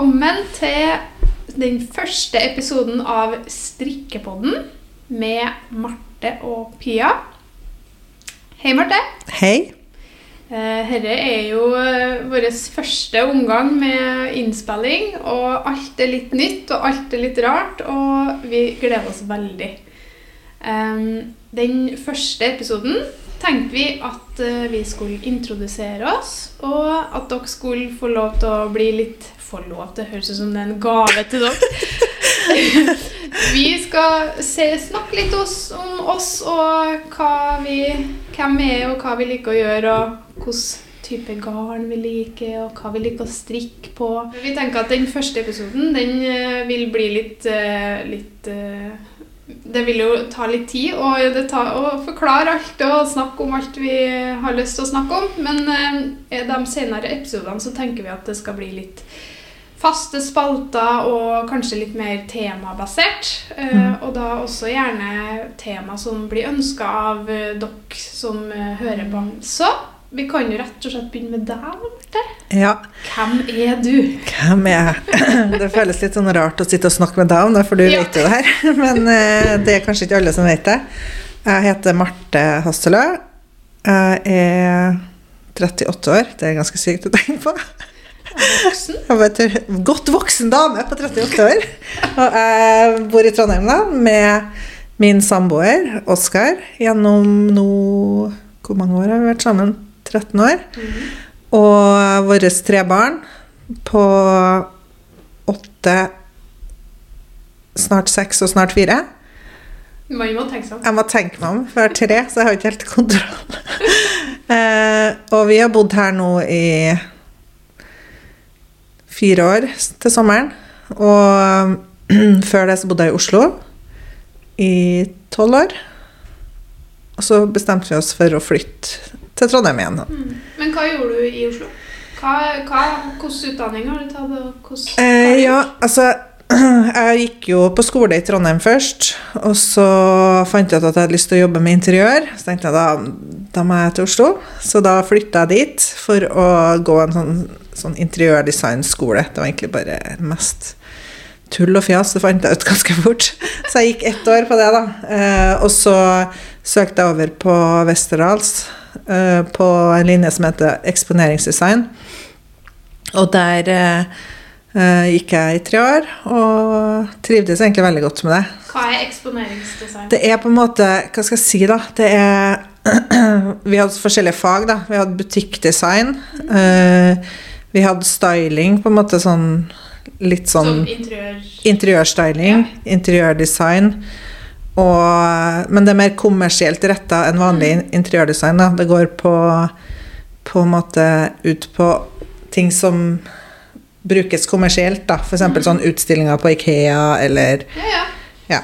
velkommen til den første episoden av Strikkepodden med Marte og Pia. Hei, Marte. Hei. Dette er jo eh, vår første omgang med innspilling, og alt er litt nytt og alt er litt rart, og vi gleder oss veldig. Den første episoden tenkte vi at eh, vi skulle introdusere oss, og at dere skulle få lov til å bli litt Få lov til, høres ut som det er en gave til dere. vi skal se, snakke litt oss, om oss og vi, hvem vi er, og hva vi liker å gjøre, og hvilken type garn vi liker, og hva vi liker å strikke på. Vi tenker at den første episoden den eh, vil bli litt, eh, litt det vil jo ta litt tid å, det ta, å forklare alt og snakke om alt vi har lyst til å snakke om. Men eh, de senere episodene så tenker vi at det skal bli litt faste spalter og kanskje litt mer temabasert. Eh, og da også gjerne tema som blir ønska av eh, dere som eh, hører på. Så vi kan jo rett og slett begynne med deg, Marte. Ja, Hvem er du? hvem er jeg? Det føles litt sånn rart å sitte og snakke med deg om det, for du Ja. vet jo det her. Men eh, det er kanskje ikke alle som vet det. Jeg heter Marte Hasselø. Jeg er 38 år. Det er ganske sykt å tenke på. Voksen? Jeg voksen? godt voksen dame på 38 år. Og jeg bor i Trondheim da, med min samboer Oskar gjennom nå Hvor mange år har vi vært sammen? 13 år. Og våre tre barn på åtte, snart seks og snart fire. Man må tenke seg om. Jeg må tenke meg om, for jeg har tre, så jeg har ikke helt kontroll. eh, og vi har bodd her nå i fire år til sommeren. Og før det så bodde jeg i Oslo i tolv år. Og så bestemte vi oss for å flytte til Trondheim igjen. Mm. Men hva gjorde du i Oslo? Hva, utdanning har du tatt? hvordan- Eh, ja, altså Jeg gikk jo på skole i Trondheim først, og så fant jeg ut at jeg hadde lyst til å jobbe med interiør. Så tenkte jeg da, da må jeg til Oslo. Så da flytta jeg dit for å gå en sånn, sånn interiørdesignskole. Det var egentlig bare mest tull og fjas, det fant jeg ut ganske fort. Så jeg gikk ett år på det, da. Eh, og så søkte jeg over på Westerdals, eh, på en linje som heter eksponeringsdesign. Og der eh, gikk jeg i tre år, og trivdes egentlig veldig godt med det. Hva er eksponeringsdesign? Det er på en måte Hva skal jeg si, da? Det er Vi hadde forskjellige fag, da. Vi hadde butikkdesign. vi hadde styling, på en måte sånn litt Som sånn interiør... Interiørstyling, interiørdesign. Og, men det er mer kommersielt retta enn vanlig mm. interiørdesign. Da. Det går på, på en måte ut på ting som brukes kommersielt. Da. F.eks. eksempel sånn utstillinger på Ikea eller Ja, ja. ja,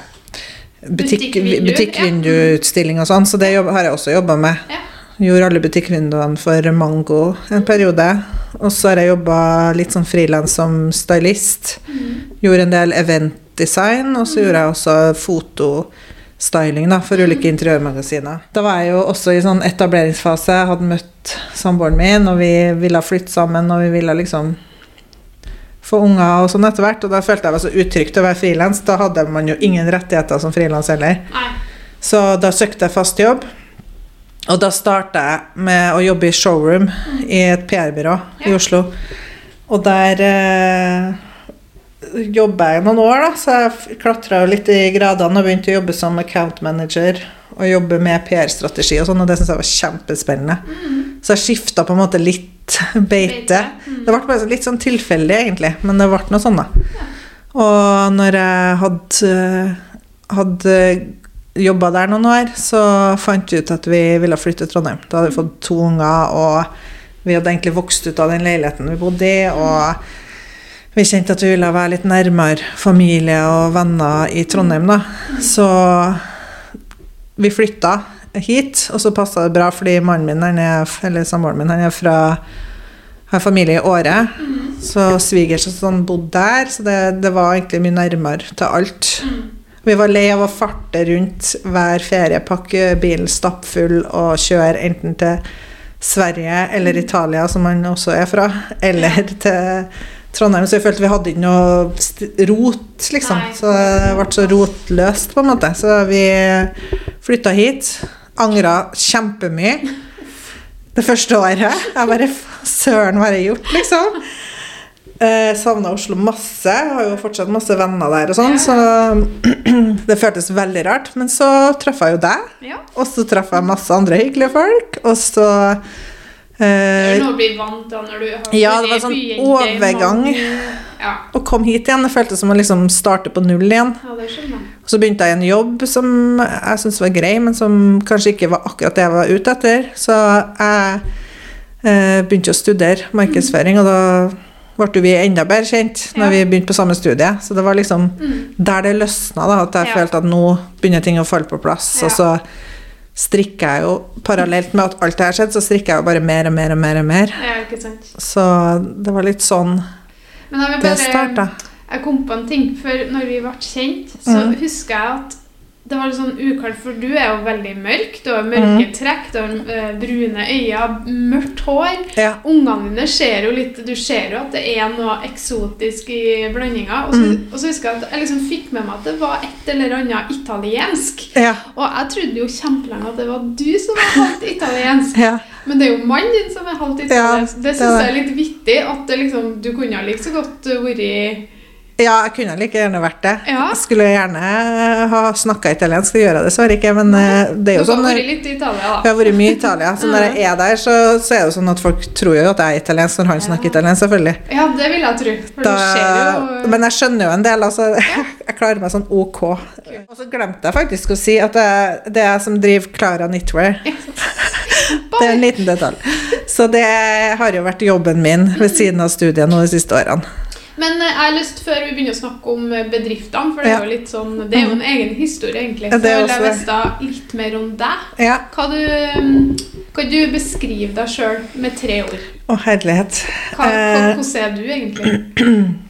butikk, Butikkvindu, butikkvinduutstilling og sånn. Så det har jeg også jobba med. ja. Gjorde alle butikkvinduene for Mango en periode. Og så har jeg jobba litt sånn frilans som stylist. Gjorde en del eventdesign, og så gjorde jeg også fotostyling da, for ulike interiørmagasiner. Da var jeg jo også i sånn etableringsfase. Jeg hadde møtt samboeren min, og vi ville flytte sammen, og vi ville liksom få unger og sånn etter hvert. Og da følte jeg meg så utrygt å være frilans. Da hadde man jo ingen rettigheter som frilans heller. Så da søkte jeg fast jobb. Og da starta jeg med å jobbe i showroom i et PR-byrå i Oslo. Og der eh, jobba jeg noen år, da, så jeg klatra litt i gradene og begynte å jobbe som account manager og jobbe med PR-strategi og sånn, og det syntes jeg var kjempespennende. Så jeg skifta på en måte litt beite. Mm. Det ble bare litt sånn tilfeldig, egentlig, men det ble noe sånn, da. Og når jeg hadde, hadde jobba der noen år, så fant vi ut at vi ville flytte til Trondheim. Da hadde vi fått to unger, og vi hadde egentlig vokst ut av den leiligheten vi bodde i. Og vi kjente at vi ville være litt nærmere familie og venner i Trondheim, da. Så vi flytta hit, og så passa det bra fordi mannen min, er, eller samboeren min, han er fra har familie i Åre. Så svigers og sånn bodde der, så det, det var egentlig mye nærmere til alt. Vi var lei av å farte rundt hver ferie, pakke bilen stappfull og kjøre enten til Sverige eller Italia, som han også er fra, eller til Trondheim, så jeg følte vi hadde ikke noe rot, liksom. Så det ble så rotløst, på en måte. Så vi flytta hit. Angra kjempemye. Det første året. Jeg bare Søren, hva har jeg gjort, liksom? Eh, Savna Oslo masse. Har jo fortsatt masse venner der og sånn, så det føltes veldig rart. Men så traff jeg jo deg, Ja. og så traff jeg masse andre hyggelige folk, og så eh, er noe å bli vant til når du har Ja, det var sånn overgang. Ja. Å komme hit igjen, det føltes som å liksom starte på null igjen. ja, det skjønner jeg. Og så begynte jeg i en jobb som jeg syntes var grei, men som kanskje ikke var akkurat det jeg var ute etter. Så jeg eh, begynte å studere markedsføring, og da ble vi enda bedre kjent når vi begynte på samme studie. Så det var liksom Mm. der det løsna, da, at jeg følte at nå begynner ting å falle på plass. Og så strikka jeg jo, parallelt med at alt det her skjedde, så strikka jeg jo bare mer og mer og mer. og mer. Ja. Så det var litt sånn Men jeg vil det bare starta. Jeg kom på en ting, for når vi ble kjent, så Mm. husker jeg at det var litt sånn ukaldt, for du er jo veldig mørk. Du har Mm. mørke trekk, du har eh, brune øyne, mørkt hår. Ja. Ungene dine ser jo litt Du ser jo at det er noe eksotisk i blandinga. Og, så- Mm. og så husker jeg at jeg liksom fikk med meg at det var et eller annet italiensk. Ja. Og jeg trodde jo kjempelenge at det var du som var halvt italiensk. ja. Men det er jo mannen din som er halvt italiensk. det syns jeg er litt vittig. At liksom, du kunne like så godt vært Ja, jeg kunne like gjerne vært det. Ja. Skulle gjerne ha snakka italiensk, det gjør jeg dessverre ikke. Men eh, det er jo Du har sånn vært litt i Italia, da. jeg har vært mye i Italia, så når jeg er der, så, så er det jo sånn at folk tror jo at jeg er italiensk når han snakker Ja. italiensk, selvfølgelig. Ja, det vil jeg tro. For Da, det skjer jo men jeg skjønner jo en del, altså. Jeg klarer meg sånn ok. Og så glemte jeg faktisk å si at det, det er jeg som driver Klara Knitwear. Det er en liten detalj. Så det har jo vært jobben min ved siden av studiet nå de siste årene. Men eh, jeg har lyst, før vi begynner å snakke om eh, bedriftene, for det er jo litt sånn Det er jo en egen historie, egentlig. Så jeg vil jeg også vite litt mer om deg. Ja. Hva du, mm, kan du beskrive deg sjøl med tre ord? Å, herlighet. Hva, Eh, hvordan er du egentlig?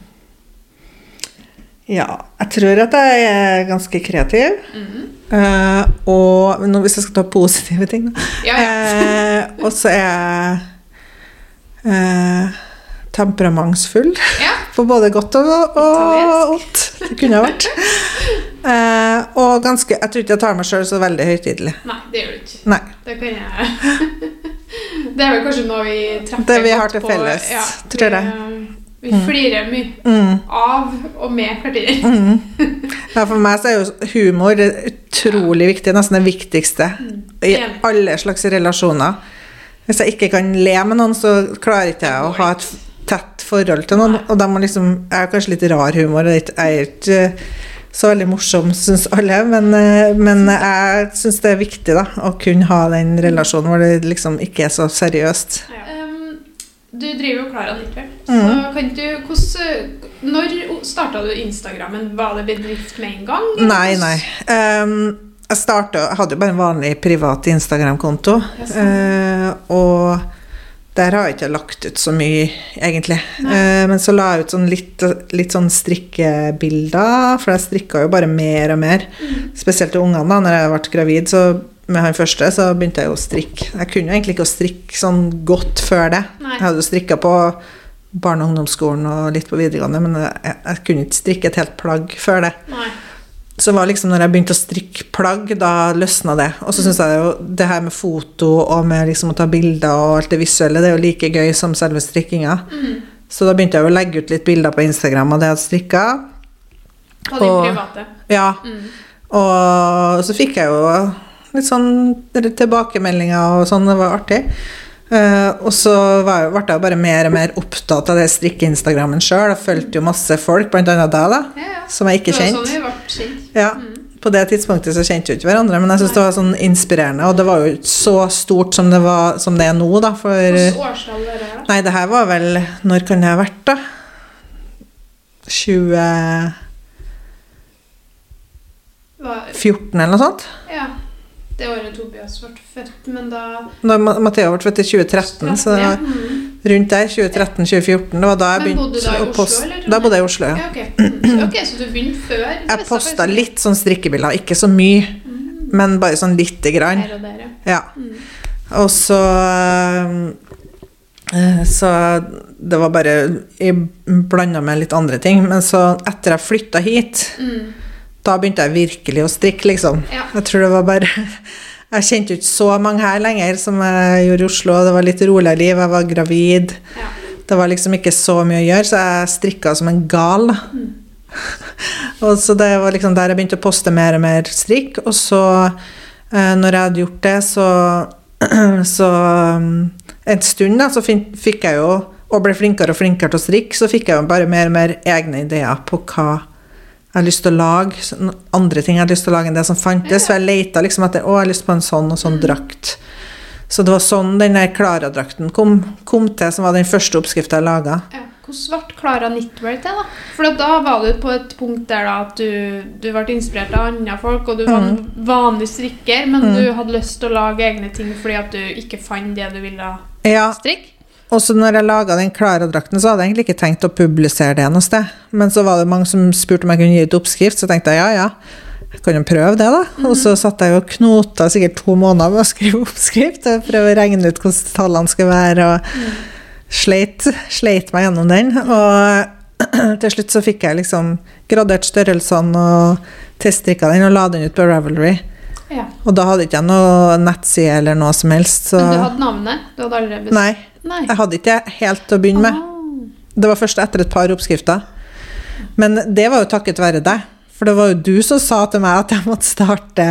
Ja, jeg tror at jeg er ganske kreativ. Mhm. Eh, og nå, hvis jeg skal ta positive ting, da. Ja, ja. Eh, og så er jeg eh, temperamentsfull. ja. På både godt og, og ondt. Det kunne ha vært. Eh, og ganske Jeg tror ikke jeg tar meg sjøl så veldig høytidelig. Nei, det gjør du ikke. Nei. Det kan jeg Det er vel kanskje noe vi treffer Det vi har godt til på. felles, Ja, tror jeg. Vi, vi flirer mye Mm. av og med hverandre. Mm. Ja, for meg så er jo humor utrolig viktig, nesten det viktigste i alle slags relasjoner. Hvis jeg ikke kan le med noen, så klarer ikke jeg å ha et tett forhold til noen. Og de må liksom, jeg har kanskje litt rar humor, og jeg er ikke så veldig morsom, syns alle, men, eh, men jeg syns det er viktig da, å kunne ha den relasjonen hvor det liksom ikke er så seriøst. Ja. Um, du driver jo Klara Knitwear. Mm. Så kan du hvordan, Når starta du Instagrammen? Var det bedrift med en gang? Nei, nei. Um, jeg startet, jeg hadde jo bare en vanlig privat Instagram-konto. Ja, sånn. uh, og der har jeg ikke lagt ut så mye, egentlig. Eh, men så la jeg ut sånn litt, litt sånn strikkebilder, for jeg strikka jo bare mer og mer. Mm. Spesielt til ungene. da, når jeg ble gravid så med han første, så begynte jeg å strikke. Jeg kunne jo egentlig ikke å strikke sånn godt før det. Nei. Jeg hadde jo strikka på barne- og ungdomsskolen og litt på videregående, men jeg, jeg kunne ikke strikke et helt plagg før det. Nei. Så var liksom når jeg begynte å strikke plagg, da løsna det. Og så syns jeg jo det her med foto og med liksom å ta bilder og alt det visuelle, det er jo like gøy som selve strikkinga. Mm. Så da begynte jeg å legge ut litt bilder på Instagram av det jeg hadde strikka. På din Og- private. Ja. Mm. Og så fikk jeg jo litt sånn tilbakemeldinger og sånn, det var artig. Eh, og så var ble jeg bare mer og mer opptatt av det strikke-instagrammen sjøl. Jeg fulgte jo masse folk, annet deg, da, Ja, ja. som jeg ikke kjente. sånn kjent. Ja, Mm. På det tidspunktet så kjente vi ikke hverandre, men jeg syns det var sånn inspirerende. Og det var jo ikke så stort som det, var, som det er nå, da. For Hvilket årstall er det? Nei, det her var vel Når kan det ha vært, da? 2014 eller noe sånt? Ja. Det året Tobias ble født, men da Når Mathea ble født i 2013, så ja. mm. rundt der, 2013-2014, det var da jeg begynte å poste eller? Da bodde jeg i Oslo, ja. ja ok. Mm. Så- ok, så du begynte før? Jeg posta litt sånn strikkebilder, ikke så mye, men bare sånn lite grann. Her og der, ja. Mm. Og så eh, Så det var bare Jeg blanda med litt andre ting. Men så, etter jeg flytta hit, da begynte jeg virkelig å strikke, liksom. Ja. Jeg tror det var bare Jeg kjente ikke så mange her lenger som jeg gjorde i Oslo. Det var litt roligere liv. Jeg var gravid. Ja. Det var liksom ikke så mye å gjøre, så jeg strikka som en gal. Mm. og så det var liksom der jeg begynte å poste mer og mer strikk. Og så, eh, når jeg hadde gjort det, så, så um, En stund da, så fikk jeg jo Og ble flinkere og flinkere til å strikke, så fikk jeg jo bare mer og mer egne ideer på hva jeg har lyst til å lage. Andre ting jeg hadde lyst til å lage enn det som fantes. For jeg leita liksom etter Å, jeg har lyst på en sånn og sånn drakt. Så det var sånn den der Klara-drakten kom, kom til, som var den første oppskrifta jeg laga. Ja. Hvordan ble Klara knitwear til, da? For da var du på et punkt der da at du, du ble inspirert av andre folk, og du var en vanlig strikker, men du hadde lyst til å lage egne ting fordi at du ikke fant det du ville Ja, strikke? Og så når jeg laga den Klara-drakten, så hadde jeg egentlig ikke tenkt å publisere det noe sted. Men så var det mange som spurte om jeg kunne gi ut oppskrift, så tenkte jeg ja, ja. Jeg kan jo prøve det, da. Og så satt jeg og knota sikkert to måneder med å skrive oppskrift og prøve å regne ut hvordan tallene skulle være. og sleit, sleit meg gjennom den. Og til slutt så fikk jeg liksom gradert størrelsene og teststrikka den og la den ut på Ravelry. Ja. Og da hadde ikke jeg noe nettside eller noe som helst. Så Men du hadde navnet? Du hadde allerede bestemt nei, Nei. jeg hadde ikke helt til å begynne med. Ah. Det var først etter et par oppskrifter. Men det var jo takket være deg. For det var jo du som sa til meg at jeg måtte starte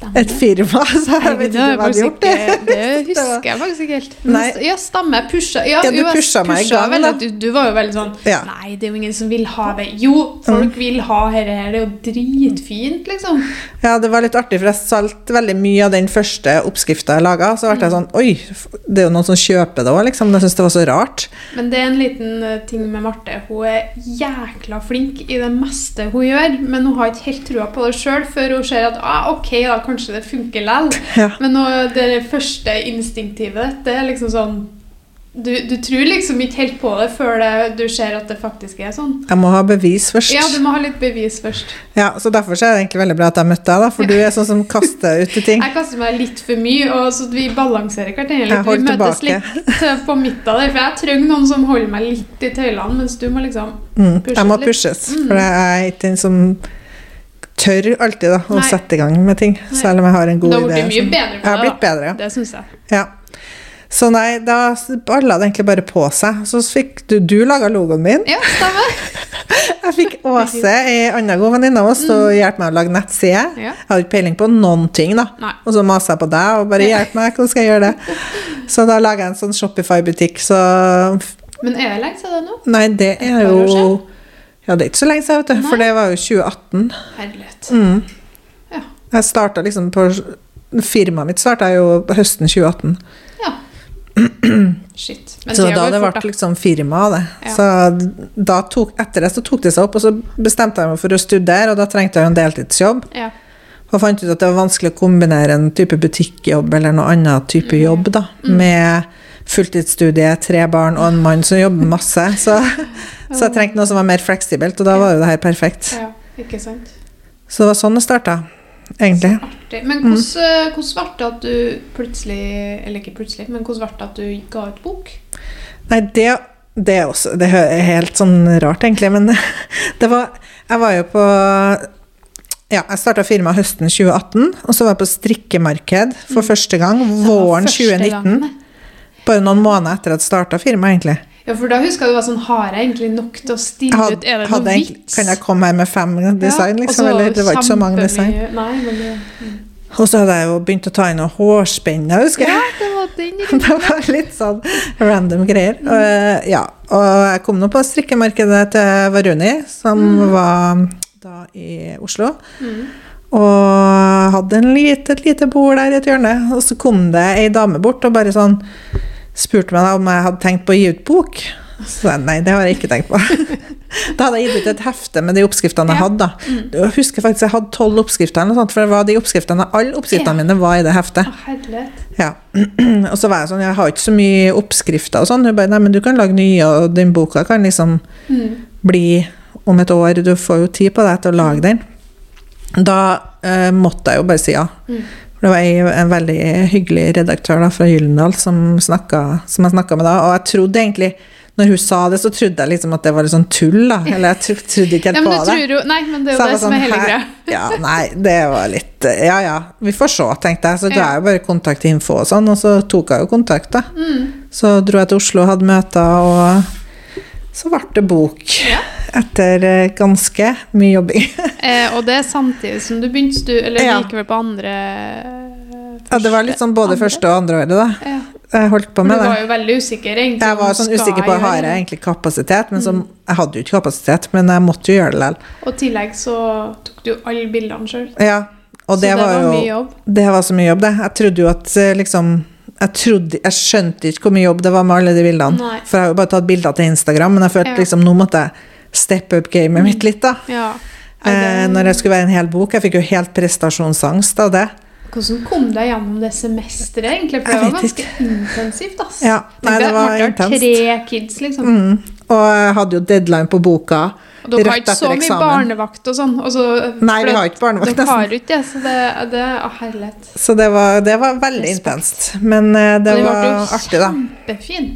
Stemmer. et firma. Så jeg Nei, vet det ikke hva hadde gjort det. ikke- Det husker jeg faktisk ikke helt. Nei. Ja, stemmer. Pusha. Ja, Ja, du jo, pusha meg i gang, veldig. da. Du, du var jo veldig sånn Ja. Nei, det er jo ingen som vil ha det. Jo, folk vil ha dette her. Det er jo dritfint, liksom. Ja, det var litt artig, for jeg solgte veldig mye av den første oppskrifta jeg laga. Så ble jeg sånn Oi, det er jo noen som kjøper det òg, liksom. Jeg syns det var så rart. Men det er en liten eh, ting med Marte. Hun er jækla flink i det meste hun gjør, men hun har ikke helt trua på det sjøl før hun ser at ah, ok, da kanskje det funker likevel. Ja. Men nå, det første instinktivet, det er liksom sånn du, du tror liksom ikke helt på det før det, du ser at det faktisk er sånn. Jeg må ha bevis først. Ja, du må ha litt bevis først. Ja, så Derfor så er det egentlig veldig bra at jeg møtte deg, da, for du er sånn som kaster ut ting. Jeg kaster meg litt for mye, og så vi balanserer hverandre litt. Vi møtes tilbake. litt på midten der, for jeg trenger noen som holder meg litt i tøylene, mens du må liksom Mm, jeg må pushes, litt. for jeg er ikke den som tør alltid da, å Nei. sette i gang med ting, selv om jeg har en god Du har idé. blitt mye bedre på det, blitt bedre, ja. Det syns jeg. ja. Så nei, da balla det egentlig bare på seg. Så fikk du Du laga logoen min. Ja, stemmer. Jeg fikk Åse, ei anna god venninne av oss, til å hjelpe meg å lage nettside. Mm. Ja. Jeg hadde ikke peiling på noen ting, da. Nei. Og så masa jeg på deg og bare 'hjelp meg, hvordan skal jeg gjøre det?' Så da laga jeg en sånn Shopify-butikk, så Men er det lenge siden nå? Nei, det er jo? Ja, det er ikke så lenge siden, vet du. For det var jo 2018. Herlighet. Mm. Ja. Jeg starta liksom på Firmaet mitt starta jo høsten 2018. ja. Shit. Men så da det fort, ble liksom firma av det. Ja. Så da tok, etter det så tok det seg opp, og så bestemte jeg meg for å studere, og da trengte jeg jo en deltidsjobb. Ja. Og fant ut at det var vanskelig å kombinere en type butikkjobb eller noe annen type Mm. jobb da, med fulltidsstudie, tre barn og en mann som jobber masse. Så, så jeg trengte noe som var mer fleksibelt, og da var jo det her perfekt. ja, ikke sant. Så det var sånn det starta, egentlig. Men hvordan, eh, hvordan ble det at du plutselig Eller ikke plutselig, men hvordan ble det at du ga ut bok? Nei, det, det er også Det er helt sånn rart, egentlig, men det var Jeg var jo på ja, jeg starta firmaet høsten 2018, og så var jeg på strikkemarked for første gang Mm. Det var våren første 2019. Bare noen måneder etter at jeg starta firmaet, egentlig. Ja, for da husker jeg du var sånn Har jeg egentlig nok til å stille had, ut? Er det noe vits? Kan jeg komme her med fem design, Ja, liksom? Eller det var ikke så mange design. Nei, men det, mm. Og så hadde jeg jo begynt å ta inn noen hårspenner, husker jeg. Ja, det var den Det var litt sånn random greier. Og, eh, ja, og jeg kom nå på strikkemarkedet til Varuni, som var da i Oslo. Mm. Og hadde en lite, et lite bord der i et hjørne. Og så kom det ei dame bort og bare sånn spurte meg om jeg hadde tenkt på å gi ut bok. Så jeg nei, det har jeg ikke tenkt på. da hadde jeg gitt ut et hefte med de oppskriftene jeg hadde. da. Jeg husker faktisk jeg hadde tolv oppskrifter, eller noe sånt, for det var de oppskriftene, alle oppskriftene mine var i det heftet. Ja. Og så var jeg sånn, jeg har ikke så mye oppskrifter og sånn. Hun bare, nei, men du kan lage nye, og den boka kan liksom Mm. bli om et år. Du får jo tid på deg til å lage den. Da eh, måtte jeg jo bare si ja. Mm. Det var ei, en veldig hyggelig redaktør da, fra Gyllendal som, snakket, som jeg snakka med da. Og jeg trodde egentlig, når hun sa det, så trodde jeg liksom at det var litt sånn tull, da. Eller jeg tro- trodde ikke Ja, helt du på det. tror jo Nei, men det er jo jeg det som er sånn, hele greia. Ja, nei, det var litt Ja ja, vi får se, tenkte jeg. Så da Ja. jo bare kontaktinfo og sånn, og så tok jeg jo kontakt, da. Mm. Så dro jeg til Oslo og hadde møter, og så ble det bok. Ja. Etter eh, ganske mye jobbing. Eh, og det er samtidig som du begynte stu... Eller Ja. likevel på andre Ja, det var litt sånn både andre. første og andre året, da. Ja. Jeg holdt på med det. du var jo veldig usikker, egentlig. Jeg var sånn usikker på har jeg det. egentlig kapasitet, men som, jeg hadde jo ikke kapasitet, men jeg måtte jo gjøre det likevel. Og i tillegg så tok du alle bildene sjøl. Ja, og Så det, var jo mye jobb. Det var så mye jobb, det. Jeg trodde jo at eh, liksom jeg, trodde, jeg skjønte ikke hvor mye jobb det var med alle de bildene. Nei. For jeg har jo bare tatt bilder til Instagram, men jeg følte Ja. liksom nå måtte jeg steppe up gamet mitt litt, da. Ja. Eh, når jeg skulle være en hel bok. Jeg fikk jo helt prestasjonsangst av det. Hvordan kom du deg gjennom det semesteret, egentlig? For det var ganske intensivt, ass. Ja, nei, det var har intenst. tre kids, liksom. Mm. Og jeg hadde jo deadline på boka Og dere har ikke så mye eksamen. barnevakt og sånn. og Nei, vi har ikke barnevakt, nesten. har ikke det, så det, det Å. Så det var, det var veldig Respekt. intenst. Men uh, det Og var artig, da. Kjempefin.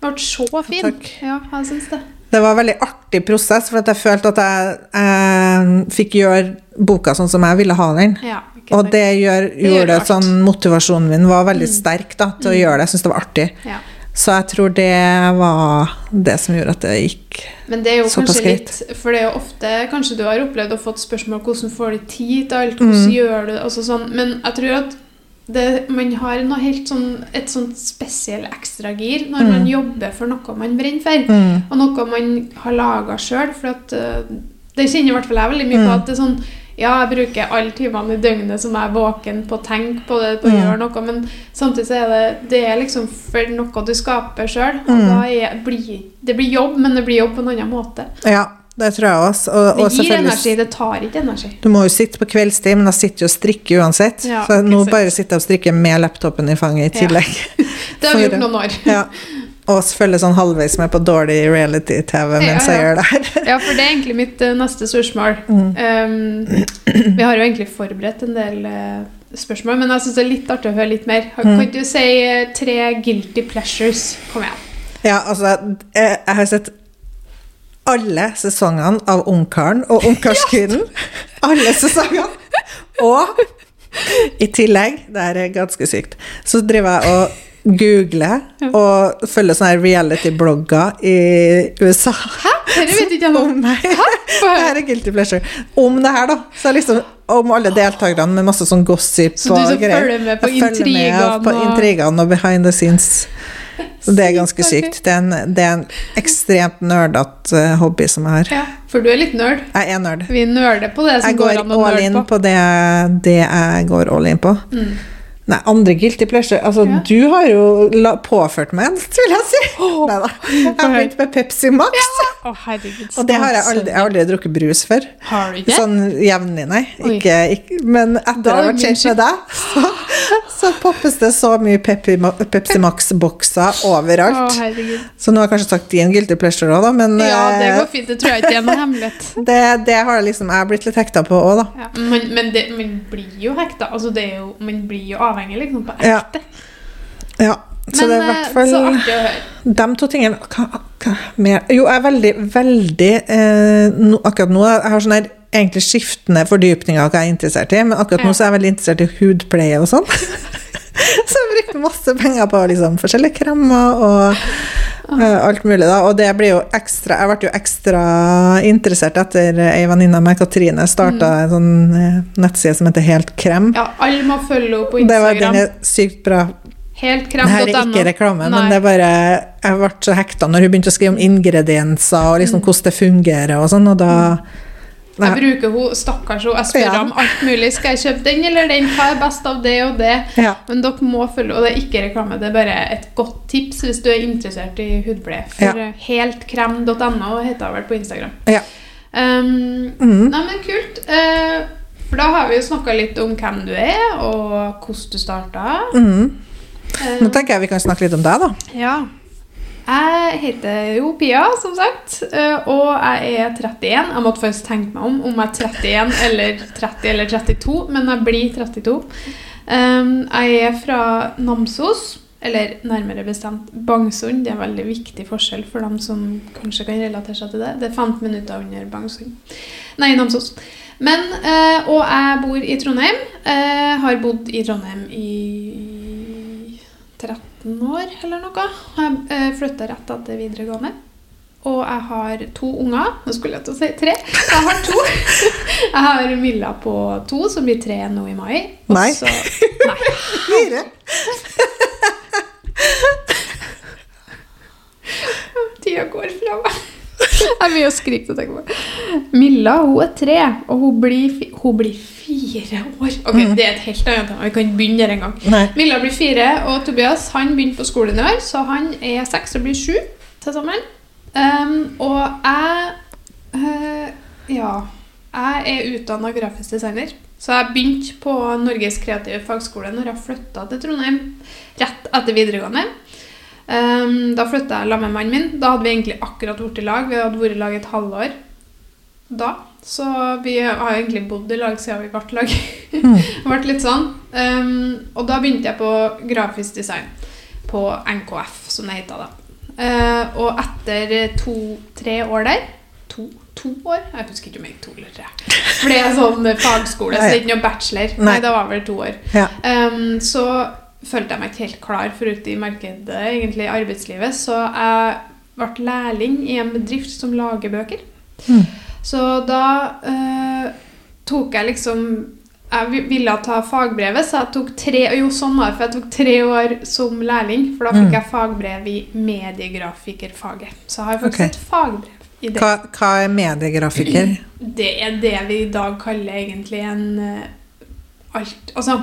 Den ble så fin. Takk. Ja, jeg syns det. Det var en veldig artig prosess, for jeg følte at jeg, eh, fikk gjøre boka sånn som jeg ville ha den. Ja, Og det gjør, gjorde det. Mm. sånn Motivasjonen min var veldig sterk da, til å gjøre det. Jeg syns det var artig. ja. Så jeg tror det var det som gjorde at det gikk Men det er jo kanskje litt For det er jo ofte Kanskje du har opplevd og fått spørsmål hvordan får du tid til alt, hvordan Mm. gjør du altså sånn. Men jeg tror at det, man har noe helt sånn, et sånt spesiell ekstragir når man jobber for noe man brenner for. mm. Og noe man har laga sjøl. For at eh, det kjenner i hvert fall jeg veldig mye på. Mm. at det er sånn ja, jeg bruker alle timene i døgnet som jeg er våken på å tenke på det, på å Mm. gjøre noe, men samtidig så er det, det er liksom for noe du skaper sjøl. Mm. da blir det blir jobb, men det blir jobb på en annen måte. Ja, det tror jeg også. Og, Det gir energi, det tar ikke energi. Du må jo sitte på kveldstid, men jeg sitter jo og strikker uansett. Ja, så nå bare sitter jeg og strikker med laptopen i fanget i Ja. Det har vi gjort noen år. Ja. Og følger sånn halvveis med på dårlig reality-TV mens Ja, jeg gjør det her. Ja, for det er egentlig mitt uh, neste spørsmål. Mm. Um, vi har jo egentlig forberedt en del uh, spørsmål, men jeg syns det er litt artig å høre litt mer. Kan Mm. ikke du si uh, tre guilty pleasures? Kom igjen. Ja, altså, jeg, jeg har sett alle sesongene av Ungkaren og Ungkarskvinnen. Alle sesongene. Og i tillegg, det er ganske sykt, så driver jeg og googler og følger sånne reality-blogger i USA. Hæ? Dette vet ikke jeg noe Om her er guilty pleasure. Om det her, da. Så liksom om alle deltakerne med masse sånn gossip Så du og så greier. følger med på intrigene på og- og behind the scenes. Så det er ganske Sykt Det er en, det er en ekstremt nerdete eh, hobby som jeg har. Ja, for du er litt nerd. Jeg er nerd. Vi nerder på det som Jeg går går an å all in på. på det, det jeg går all in på. Mm. Nei, andre guilty pleasure Altså, Ja. du har jo påført meg en, vil jeg si. Neida. Jeg har begynt med Pepsi Max. Å, herregud. Og det har jeg aldri, jeg har aldri drukket brus før. Har du ikke? Sånn jevnlig, nei. Ikke, ikke, men etter å ha vært kjent med deg, så, så poppes det så mye Pepsi, Pepsi Max-bokser overalt. Å, Så nå har jeg kanskje sagt din guilty pleasure òg, da, men Ja, det eh, går fint. Det tror jeg ikke er noe hemmelighet. det, det har liksom jeg blitt litt hekta på òg, da. Ja, men men det, man blir jo hekta. Altså, det er jo, man blir jo avhengig, liksom, på Ja. ekte. Ja. Så Men det er i eh, hvert fall å høre. De to tingene hva, hva mer Jo, jeg er veldig, veldig eh, no, Akkurat nå jeg har sånn her egentlig skiftende fordypninger hva jeg er interessert i, men akkurat nå så er jeg veldig interessert i hudpleie og sånn. så jeg bruker masse penger på liksom, forskjellige kremer og uh, alt mulig. da, Og det blir jo ekstra Jeg ble jo ekstra interessert etter ei venninne av meg, Katrine, starta en sånn eh, nettside som heter Helt krem. Ja, alle må følge henne på Instagram. Det var, den er sykt bra. Helt Det her er ikke reklame, Nei. men det er bare Jeg ble så hekta når hun begynte å skrive om ingredienser og Mm. liksom hvordan det fungerer og sånn, og da Jeg bruker hun, stakkars hun, Jeg spør Ja. om alt mulig. Skal jeg kjøpe den eller den? Hva er best av det og det? Ja. Men dere må følge, og det er ikke reklame, det er bare et godt tips hvis du er interessert i hudpleie. For Ja. heltkrem.no heter hun vel på Instagram. Ja. Um, Mm. Nei, men kult. Uh, for da har vi jo snakka litt om hvem du er, og hvordan du starta. Mm. Eh, Nå tenker jeg vi kan snakke litt om deg, da. ja. Jeg heter jo Pia, som sagt, eh, og jeg er 31. Jeg måtte faktisk tenke meg om om jeg er 31 eller 30 eller 32, men jeg blir 32. Um, jeg er fra Namsos, Eller nærmere bestemt Bangsund. Det er en veldig viktig forskjell for dem som kanskje kan relatere seg til det. Det er 15 minutter under Bangsund. Nei, Namsos. Men, eh, Og jeg bor i Trondheim. Jeg har bodd i Trondheim i 13 år eller noe. Jeg eh, flytta rett etter videregående. Og jeg har to unger. Nå skulle jeg til å si tre. Jeg har to. Jeg har Milla på to, som blir tre nå i mai. Også, Nei. nei. Fire. Tida går fra meg. Jeg er mye å skrike til å tenke på. Milla hun er tre, og hun blir, fi- hun blir fire år. Ok, Mm. Det er et helt annet tema. Vi kan ikke begynne der engang. Nei. Milla blir fire, og Tobias han begynte på skolen i år, så han er seks og blir sju til sammen. Um, og jeg uh, Ja. Jeg er utdanna grafisk designer. Så jeg begynte på Norges kreative fagskole når jeg flytta til Trondheim rett etter videregående. Um, da flytta jeg sammen med mannen min. Da hadde vi egentlig akkurat vært i lag. Vi hadde vært i lag et halvår da. Så vi har egentlig bodd i lag siden vi ble lag. Mm. Det ble litt sånn. Um, og da begynte jeg på grafisk design på NKF, som det heter da. Uh, og etter to-tre år der to, to år? Jeg husker ikke om jeg gikk to eller tre. For det er sånn fagskole, så det er ikke noe bachelor. Nei, da var vel to år. Ja. Um, så følte jeg meg ikke helt klar for ute i markedet, egentlig i arbeidslivet. Så jeg ble lærling i en bedrift som lager bøker. Mm. Så da eh, tok jeg liksom Jeg ville ta fagbrevet, så jeg tok tre Jo, sånn var det, for jeg tok tre år som lærling. For da fikk Mm. jeg fagbrev i mediegrafikerfaget. Så jeg har faktisk okay. et fagbrev i det. Hva, hva er mediegrafiker? Det er det vi i dag kaller egentlig en eh, alt Altså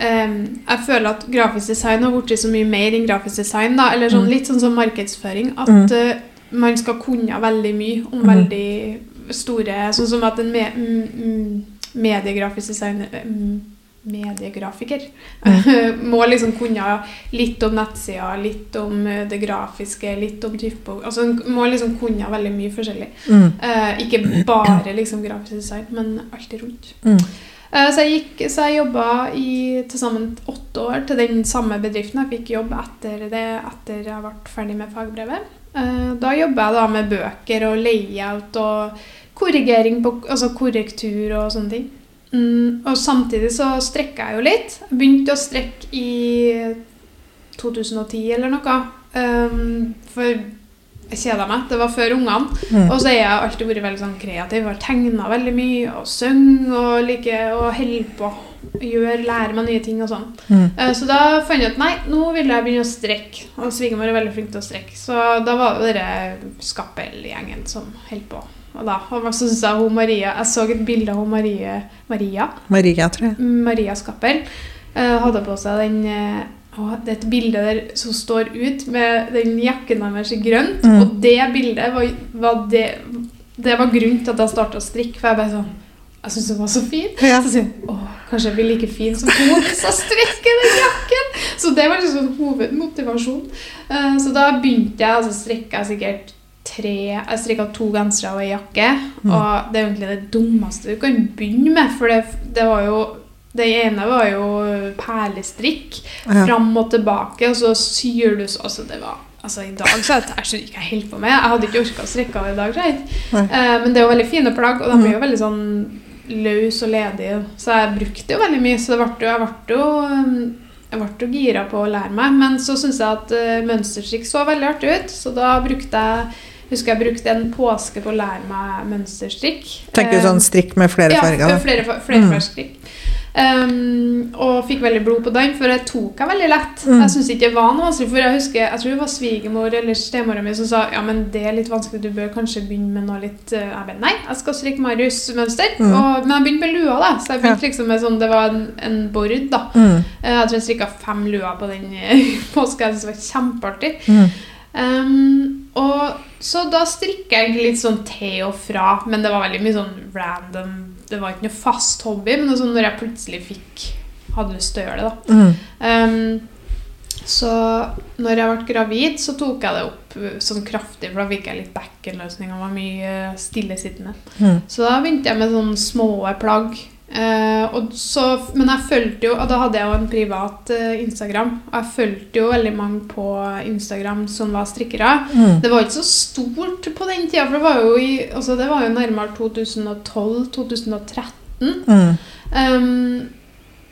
ehm, jeg føler at grafisk design har blitt så mye mer enn grafisk design. Da, eller sånn, Mm. litt sånn som markedsføring. At Mm. uh, man skal kunne veldig mye om Mm. veldig store Sånn som at en me, mm, mm, mediegrafisk designer mm, Mediegrafiker må liksom kunne litt om nettsider, litt om eh, det grafiske, litt om typebok Altså må liksom kunne veldig mye forskjellig. Mm. Eh, ikke bare liksom grafisk design, men alt rundt. Eh, så jeg, gikk, jeg jobba i til sammen åtte år til den samme bedriften. Jeg fikk jobb etter det, etter jeg ble ferdig med fagbrevet. Eh, da jobba jeg da med bøker og layout og korrigering på Altså korrektur og sånne ting. Mm, og samtidig så strekka jeg jo litt. Jeg begynte å strekke i 2010 eller noe. Um, for jeg kjeda meg. Det var før ungene. Mm. Og så er jeg alltid vært veldig sånn kreativ. Har tegna veldig mye og sunget og liker å holde på. Gjøre, lære meg nye ting og sånn. Mm. Eh, Så da fant jeg ut nei, nå ville jeg begynne å strekke. Og svigermor er veldig flink til å strekke. Så da var det denne Skappel-gjengen som holdt på. Og da og så synes jeg hun Maria Jeg så et bilde av hun Marie, Maria Maria, tror jeg. Maria Skappel eh, hadde på seg den eh, å, Det er et bilde der som står ut med den jakken deres i grønt. Mm. Og det bildet var, var det Det var grunnen til at jeg starta å strikke. For jeg bare sånn Jeg syntes den var så fin. Ja. Så jeg åh, kanskje jeg blir like fin som hun hvis jeg strikker den jakken. Så det var liksom hovedmotivasjon. Eh, så da begynte jeg, altså strikka jeg sikkert tre Jeg strikka to gensere og ei jakke. Mm. Og det er egentlig det dummeste du kan begynne med, for det, det var jo det ene var jo perlestrikk Ja. fram og tilbake, og så syr du så altså det var, altså I dag så jeg, skjønner ikke jeg holder på med. Jeg hadde ikke orka å strikke i dag. Eh, men det er jo veldig fine plagg, og de Mm. jo veldig sånn løs og ledige. Så jeg brukte jo veldig mye, så det ble jeg ble jo um, jeg ble jo gira på å lære meg. Men så syntes jeg at uh, mønsterstrikk så veldig artig ut, så da brukte jeg husker jeg brukte en påske på å lære meg mønsterstrikk. Tenker du Eh, sånn strikk med flere ja, farger? Ja, flere, flere Mm. fargestrikk. Um, og fikk veldig blod på den, for jeg tok jeg veldig lett. Mm. Jeg synes ikke det var noe vanskelig, for jeg husker, jeg tror det var svigermor eller stemora mi som sa ja, men det er litt vanskelig, du bør kanskje begynne med noe litt uh, Jeg bare nei, jeg skal strikke Marius-mønster. Mm. Men jeg begynte med lua, da. Så jeg begynte liksom med sånn, det var en, en bord, da. Mm. Eh, Jeg tror jeg strikka fem luer på den påska. Jeg synes det var kjempeartig. Um, og så da strikker jeg litt sånn til og fra, men det var veldig mye sånn random. Det var ikke noe fast hobby, men sånn når jeg plutselig fikk hadde lyst til å gjøre det. da. Mm. Um, så når jeg ble gravid, så tok jeg det opp uh, sånn kraftig, for da fikk jeg litt bekkenløsning og var mye stillesittende. Mm. Så da begynte jeg med sånne små plagg. Og så, men jeg fulgte jo Og da hadde jeg jo en privat uh, Instagram. Og jeg fulgte jo veldig mange på Instagram som var strikkere. Mm. Det var ikke så stort på den tida, for det var jo, i, altså det var jo nærmere 2012-2013. Mm. Um,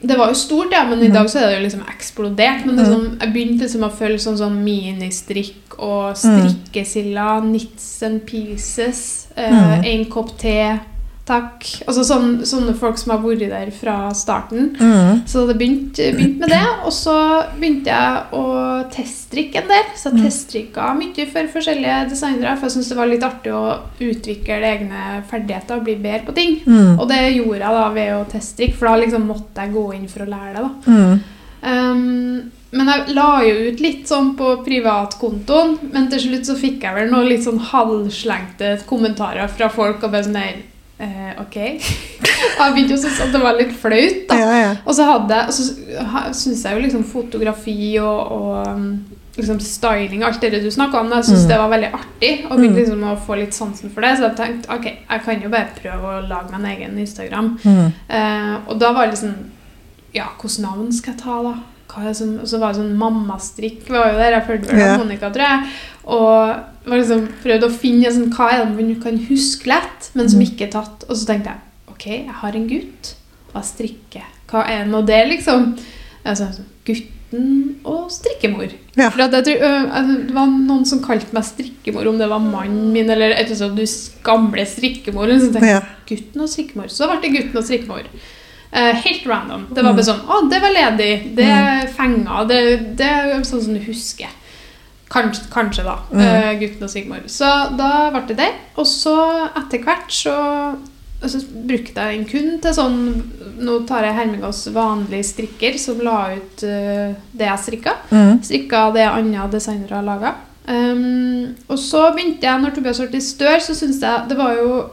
det var jo stort, ja, men i Mhm. dag så er det jo liksom eksplodert. Men liksom, jeg begynte liksom å følge sånn, sånn ministrikk og strikkesilla, knits and pieces, uh, en kopp te, takk. Altså sånn, sånne folk som har vært der fra starten. Mm. Så det begynte, begynte med det, og så begynte jeg å teststrikke en del. Så jeg Mm. teststrikka mye for forskjellige designere, for jeg syntes det var litt artig å utvikle egne ferdigheter og bli bedre på ting. Mm. Og det gjorde jeg da ved å teststrikke, for da liksom måtte jeg gå inn for å lære det. da. Mm. Um, men jeg la jo ut litt sånn på privatkontoen, men til slutt så fikk jeg vel noen litt sånn halvslengte kommentarer fra folk og bare sånn eh, Ok. jeg begynte jo å synes at det var litt flaut, da. Ja, ja. Og så hadde så syns jeg jo liksom fotografi og, og um, liksom styling alt det du snakka om, jeg syns Mm. det var veldig artig. Og begynte Mm. liksom å få litt sansen for det, så jeg tenkte ok, jeg kan jo bare prøve å lage meg en egen Instagram. Mm. Eh, og da var det liksom Ja, hvilket navn skal jeg ta, da? Som, og så var det sånn Mammastrikk var jo der. Jeg fulgte vel av Monica, tror jeg. Og var liksom prøvde å finne sånn, hva er det man kan huske lett, men som Mm. ikke er tatt. Og så tenkte jeg ok, jeg har en gutt, Hva strikker. Hva er nå det, liksom? Sånn, Gutten og strikkemor. Ja. For jeg tror, øh, altså, Det var noen som kalte meg strikkemor, om det var mannen min eller et eller annet du gamle strikkemor. Liksom. Så tenkte jeg, ja. Gutten og strikkemor. Så ble det gutten og strikkemor. Eh, helt random. Det var Mm. bare sånn Å, det var ledig. Det fenger. Det, det er sånn som du husker. Kanskje, kanskje da. Mm. eh, gutten og Sigmor. Så da ble det det. Og så etter hvert så, så brukte jeg den kun til sånn Nå tar jeg Hermegås vanlig strikker som la ut uh, det jeg strikka. Mm. Strikka det andre designere laga. Um, og så begynte jeg, når Tobias ble større, så syntes jeg det var jo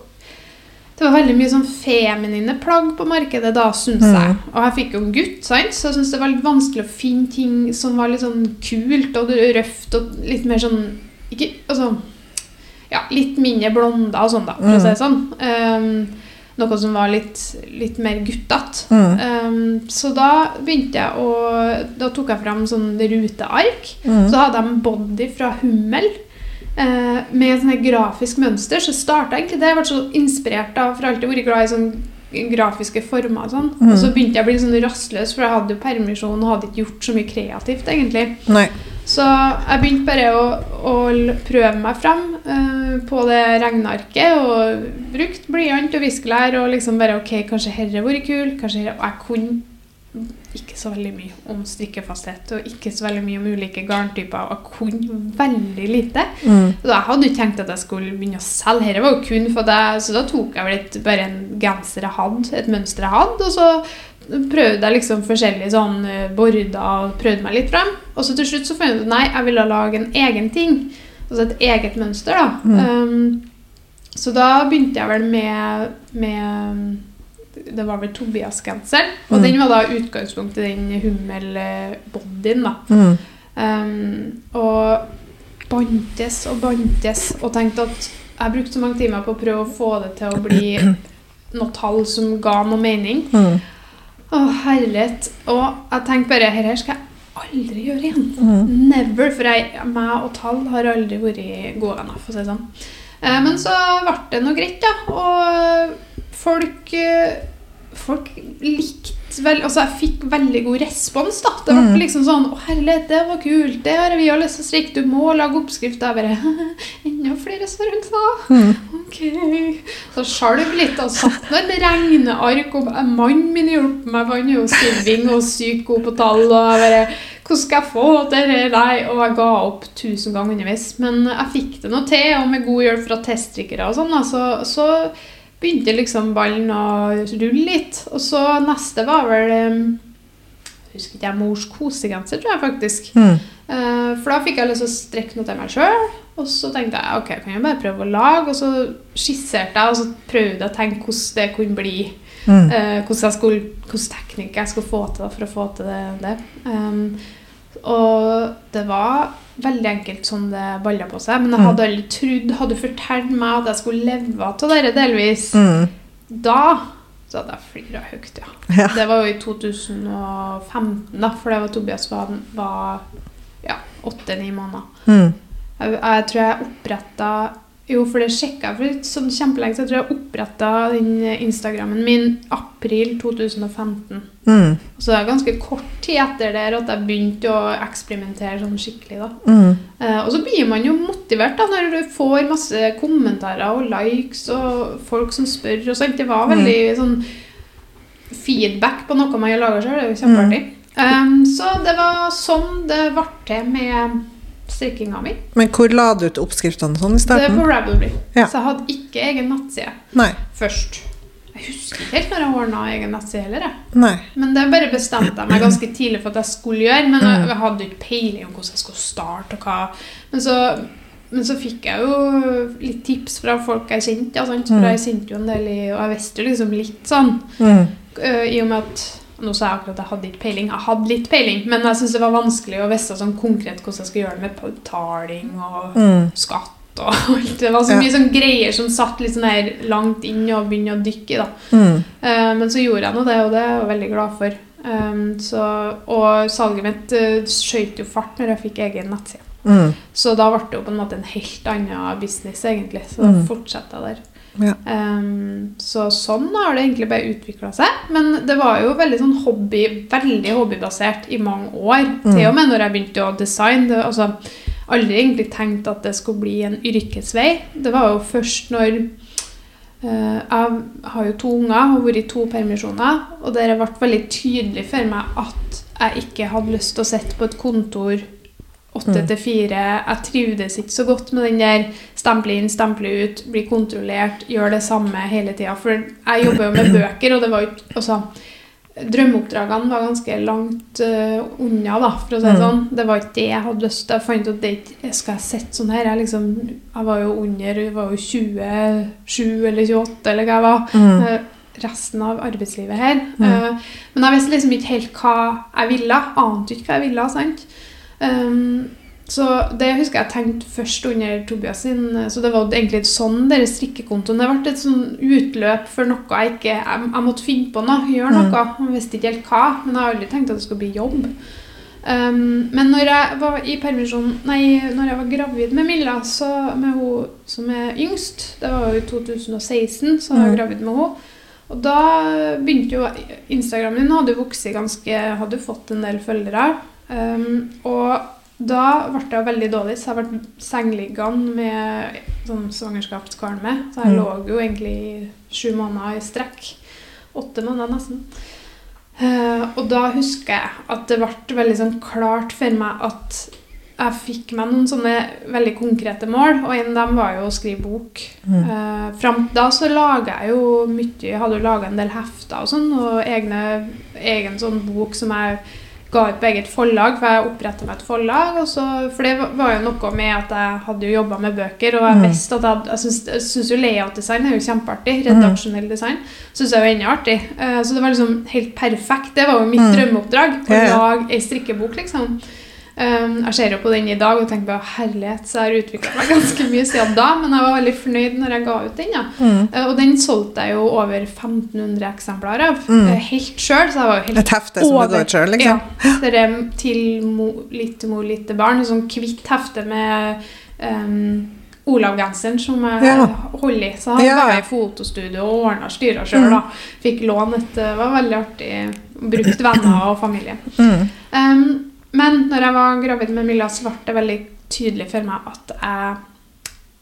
det var veldig mye sånn feminine plagg på markedet da, syns Mm. jeg. Og jeg fikk jo en gutt, sant? så jeg syntes det var litt vanskelig å finne ting som var litt sånn kult og røft og litt mer sånn ikke, altså, ja, Litt mindre blonda og sånn, da, for å si det sånn. Um, noe som var litt, litt mer guttete. Mm. Um, så da begynte jeg å Da tok jeg fram sånn ruteark. Mm. Så hadde jeg en body fra Hummel med sånn grafisk mønster. Så starta egentlig det. Jeg ble så inspirert av For jeg har alltid vært glad i sånn grafiske former. og sånn. Mm. Og så begynte jeg å bli sånn rastløs, for jeg hadde jo permisjon og hadde ikke gjort så mye kreativt. egentlig. Nei. Så jeg begynte bare å, å prøve meg frem eh, på det regnearket. Og brukt blyant og viskelær og liksom bare OK, kanskje herre vært kul. kanskje herre, Og jeg kunne ikke så veldig mye om strikkefasthet og ikke så veldig mye om ulike garntyper. Og jeg kunne veldig lite. Mm. Så jeg hadde ikke tenkt at jeg skulle begynne å selge. Dette var jo kun for det, så da tok jeg vel et, bare en genser jeg hadde, et mønster jeg hadde, og så prøvde jeg liksom forskjellige sånn eh, border og prøvde meg litt frem. Og så til slutt så fant jeg ut nei, jeg ville lage en egen ting. Altså et eget mønster, da. Mm. Um, så da begynte jeg vel med, med Det var vel Tobias-genseren. Og Mm. den var da utgangspunkt i den hummel-bodyen, da. Mm. Um, og bantes og bantes og tenkte at jeg brukte så mange timer på å prøve å få det til å bli noe tall som ga noe mening. Mm. Å, herlighet. Og jeg tenkte bare her her skal jeg aldri gjøre igjen. Mm. Never. For jeg, meg og tall har aldri vært gode venner, for å si det sånn. Eh, men så ble det noe greit, da. Og folk eh, Folk likte vel Altså, jeg fikk veldig god respons, da. Det ble Mm. liksom sånn Å, herlighet, det var kult. Det har vi har lyst til å strikke. Du må lage oppskrift. Jeg bare Enda flere størrelser. Mm. Ok. Så skjalv litt og satt med et regneark. Og mannen min hjalp meg, for han er jo stiving og sykt god på tall. Og jeg bare Hvordan skal jeg få det? Nei. Og jeg ga opp tusen ganger underveis. Men jeg fikk det nå til, og med god hjelp fra teststrikkere og sånn, så, så begynte liksom ballen å rulle litt. Og så neste var vel um, Husker ikke jeg mors kosegenser, tror jeg faktisk. Mm. Eh, for da fikk jeg lyst til å strekke noe til meg sjøl. Og så tenkte jeg ok, kan jeg bare prøve å lage. Og så skisserte jeg og så prøvde jeg å tenke hvordan det kunne bli. Mm. eh, hvordan, jeg skulle, hvordan teknikk jeg skulle få til for å få til det. det. Um, og det var veldig enkelt som det balla på seg. Men jeg Mm. hadde aldri trodd Hadde du fortalt meg at jeg skulle leve av det delvis, Mm. da Så hadde jeg flira høyt, ja. Ja. Det var jo i 2015, da, for det var Tobias var, var ja, åtte-ni måneder. Mm. Jeg, jeg tror jeg oppretta Jo, for det sjekka jeg for sånn kjempelenge siden. Jeg tror jeg oppretta den Instagrammen min april 2015. Mm. Så det er ganske kort tid etter der at jeg begynte å eksperimentere sånn skikkelig. da. Mm. Eh, og så blir man jo motivert da, når du får masse kommentarer og likes og folk som spør. og sånt. Det var veldig sånn feedback på noe man har laga sjøl. Det er jo kjempeartig. Um, så det var sånn det ble til med strikkinga mi. Men hvor la du ut oppskriftene sånn i starten? Det er på Ravelry. Ja. Så jeg hadde ikke egen nettside Nei. først. Jeg husker ikke helt når jeg ordna egen nettside heller. Nei. Men det bare bestemte jeg meg ganske tidlig for at jeg skulle gjøre. Men jeg, Mm. jeg hadde ikke peiling om hvordan jeg skulle starte. og hva. Men så, men så fikk jeg jo litt tips fra folk jeg kjente. Ja, sant? For Mm. jeg kjente jo en del i, Og jeg visste jo liksom litt sånn. Mm. øh, I og med at Nå sa jeg akkurat at jeg hadde ikke peiling. Jeg hadde litt peiling, men jeg syntes det var vanskelig å vite sånn konkret hvordan jeg skulle gjøre det med betaling og Mm. skatt og alt. Det var så Ja. mye sånn greier som satt litt sånn her langt inn og begynte å dykke i. da. Mm. Uh, men så gjorde jeg nå det, og det er jeg veldig glad for. Um, så, og salget mitt uh, skjøt jo fart når jeg fikk egen nettside. Mm. Så da ble det jo på en måte en helt annen business, egentlig. Så da Mm. fortsatte jeg der. Ja. Um, så sånn har det egentlig bare utvikla seg. Men det var jo veldig sånn hobby, veldig hobbybasert i mange år. Mm. Til og med når jeg begynte å designe. Det, altså, aldri egentlig tenkt at det skulle bli en yrkesvei. Det var jo først når uh, Jeg har jo to unger, har vært i to permisjoner, og det ble veldig tydelig for meg at jeg ikke hadde lyst til å sitte på et kontor åtte Mm. til fire. Jeg trivdes ikke så godt med den der stemple inn, stemple ut, bli kontrollert, gjøre det samme hele tida. For jeg jobber jo med bøker, og det var ikke altså, Drømmeoppdragene var ganske langt uh, unna, da, for å si det Mm. sånn. Det var ikke det jeg hadde lyst til. Jeg fant ut at det ikke Skal jeg sitte sånn her? Jeg, liksom, jeg var jo under Jeg var jo 27 eller 28, eller hva jeg var. Mm. Uh, Resten av arbeidslivet her. Mm. Uh, men jeg visste liksom ikke helt hva jeg ville. Ante ikke hva jeg ville. sant? Um, så det husker jeg tenkte først under Tobias sin. Så det var egentlig sånn der strikkekontoen Det ble et sånn utløp for noe jeg ikke Jeg, jeg måtte finne på noe, gjøre Mm. noe. Jeg visste ikke helt hva, men jeg har aldri tenkt at det skulle bli jobb. Um, men når jeg var i permisjon Nei, når jeg var gravid med Milla, så med hun som er yngst Det var jo i 2016, så var jeg Mm. gravid med henne. Og da begynte jo Instagram min hadde vokst ganske Hadde fått en del følgere. Um, og da ble jeg veldig dårlig, så jeg ble sengeliggende med sånn svangerskapskvalme. Så jeg Mm. lå jo egentlig i sju måneder i strekk. Åtte måneder nesten. Uh, og da husker jeg at det ble veldig sånn klart for meg at jeg fikk meg noen sånne veldig konkrete mål, og en av dem var jo å skrive bok. Mm. Uh, fram til da så laga jeg jo mye Jeg hadde jo laga en del hefter og sånn, og egne, egen sånn bok som jeg ga ut på eget forlag, for jeg oppretta meg et forlag. Så, for det var- jo noe med at jeg hadde jo jobba med bøker, og jeg Mm. visste at jeg, hadde- jeg syns- jeg syns jo layout-design er jo kjempeartig. Redaksjonell design syns jeg jo enda artig. Uh, så det var liksom helt perfekt. Det var jo mitt Mm. drømmeoppdrag. Å lage ei strikkebok, liksom. Um, jeg ser jo på den i dag og tenker bare herlighet, så jeg har utvikla meg ganske mye siden da. Men jeg var veldig fornøyd når jeg ga ut den. ja. Mm. Uh, Og den solgte jeg jo over 1500 eksemplarer av. Mm. uh, Helt sjøl, så jeg var jo helt Et hefte som du går ut sjøl, liksom? Ja. Det er til mo, lite mor, lite barn. Et sånn kvitt hefte med um, Olav-genseren som jeg Ja. holder i. Så han Ja, var i fotostudio og ordna styra sjøl. da. Fikk lån et Det var veldig artig. Brukt venner og familie. Mm. Um, men når jeg var gravid med Milla, så ble det veldig tydelig for meg at jeg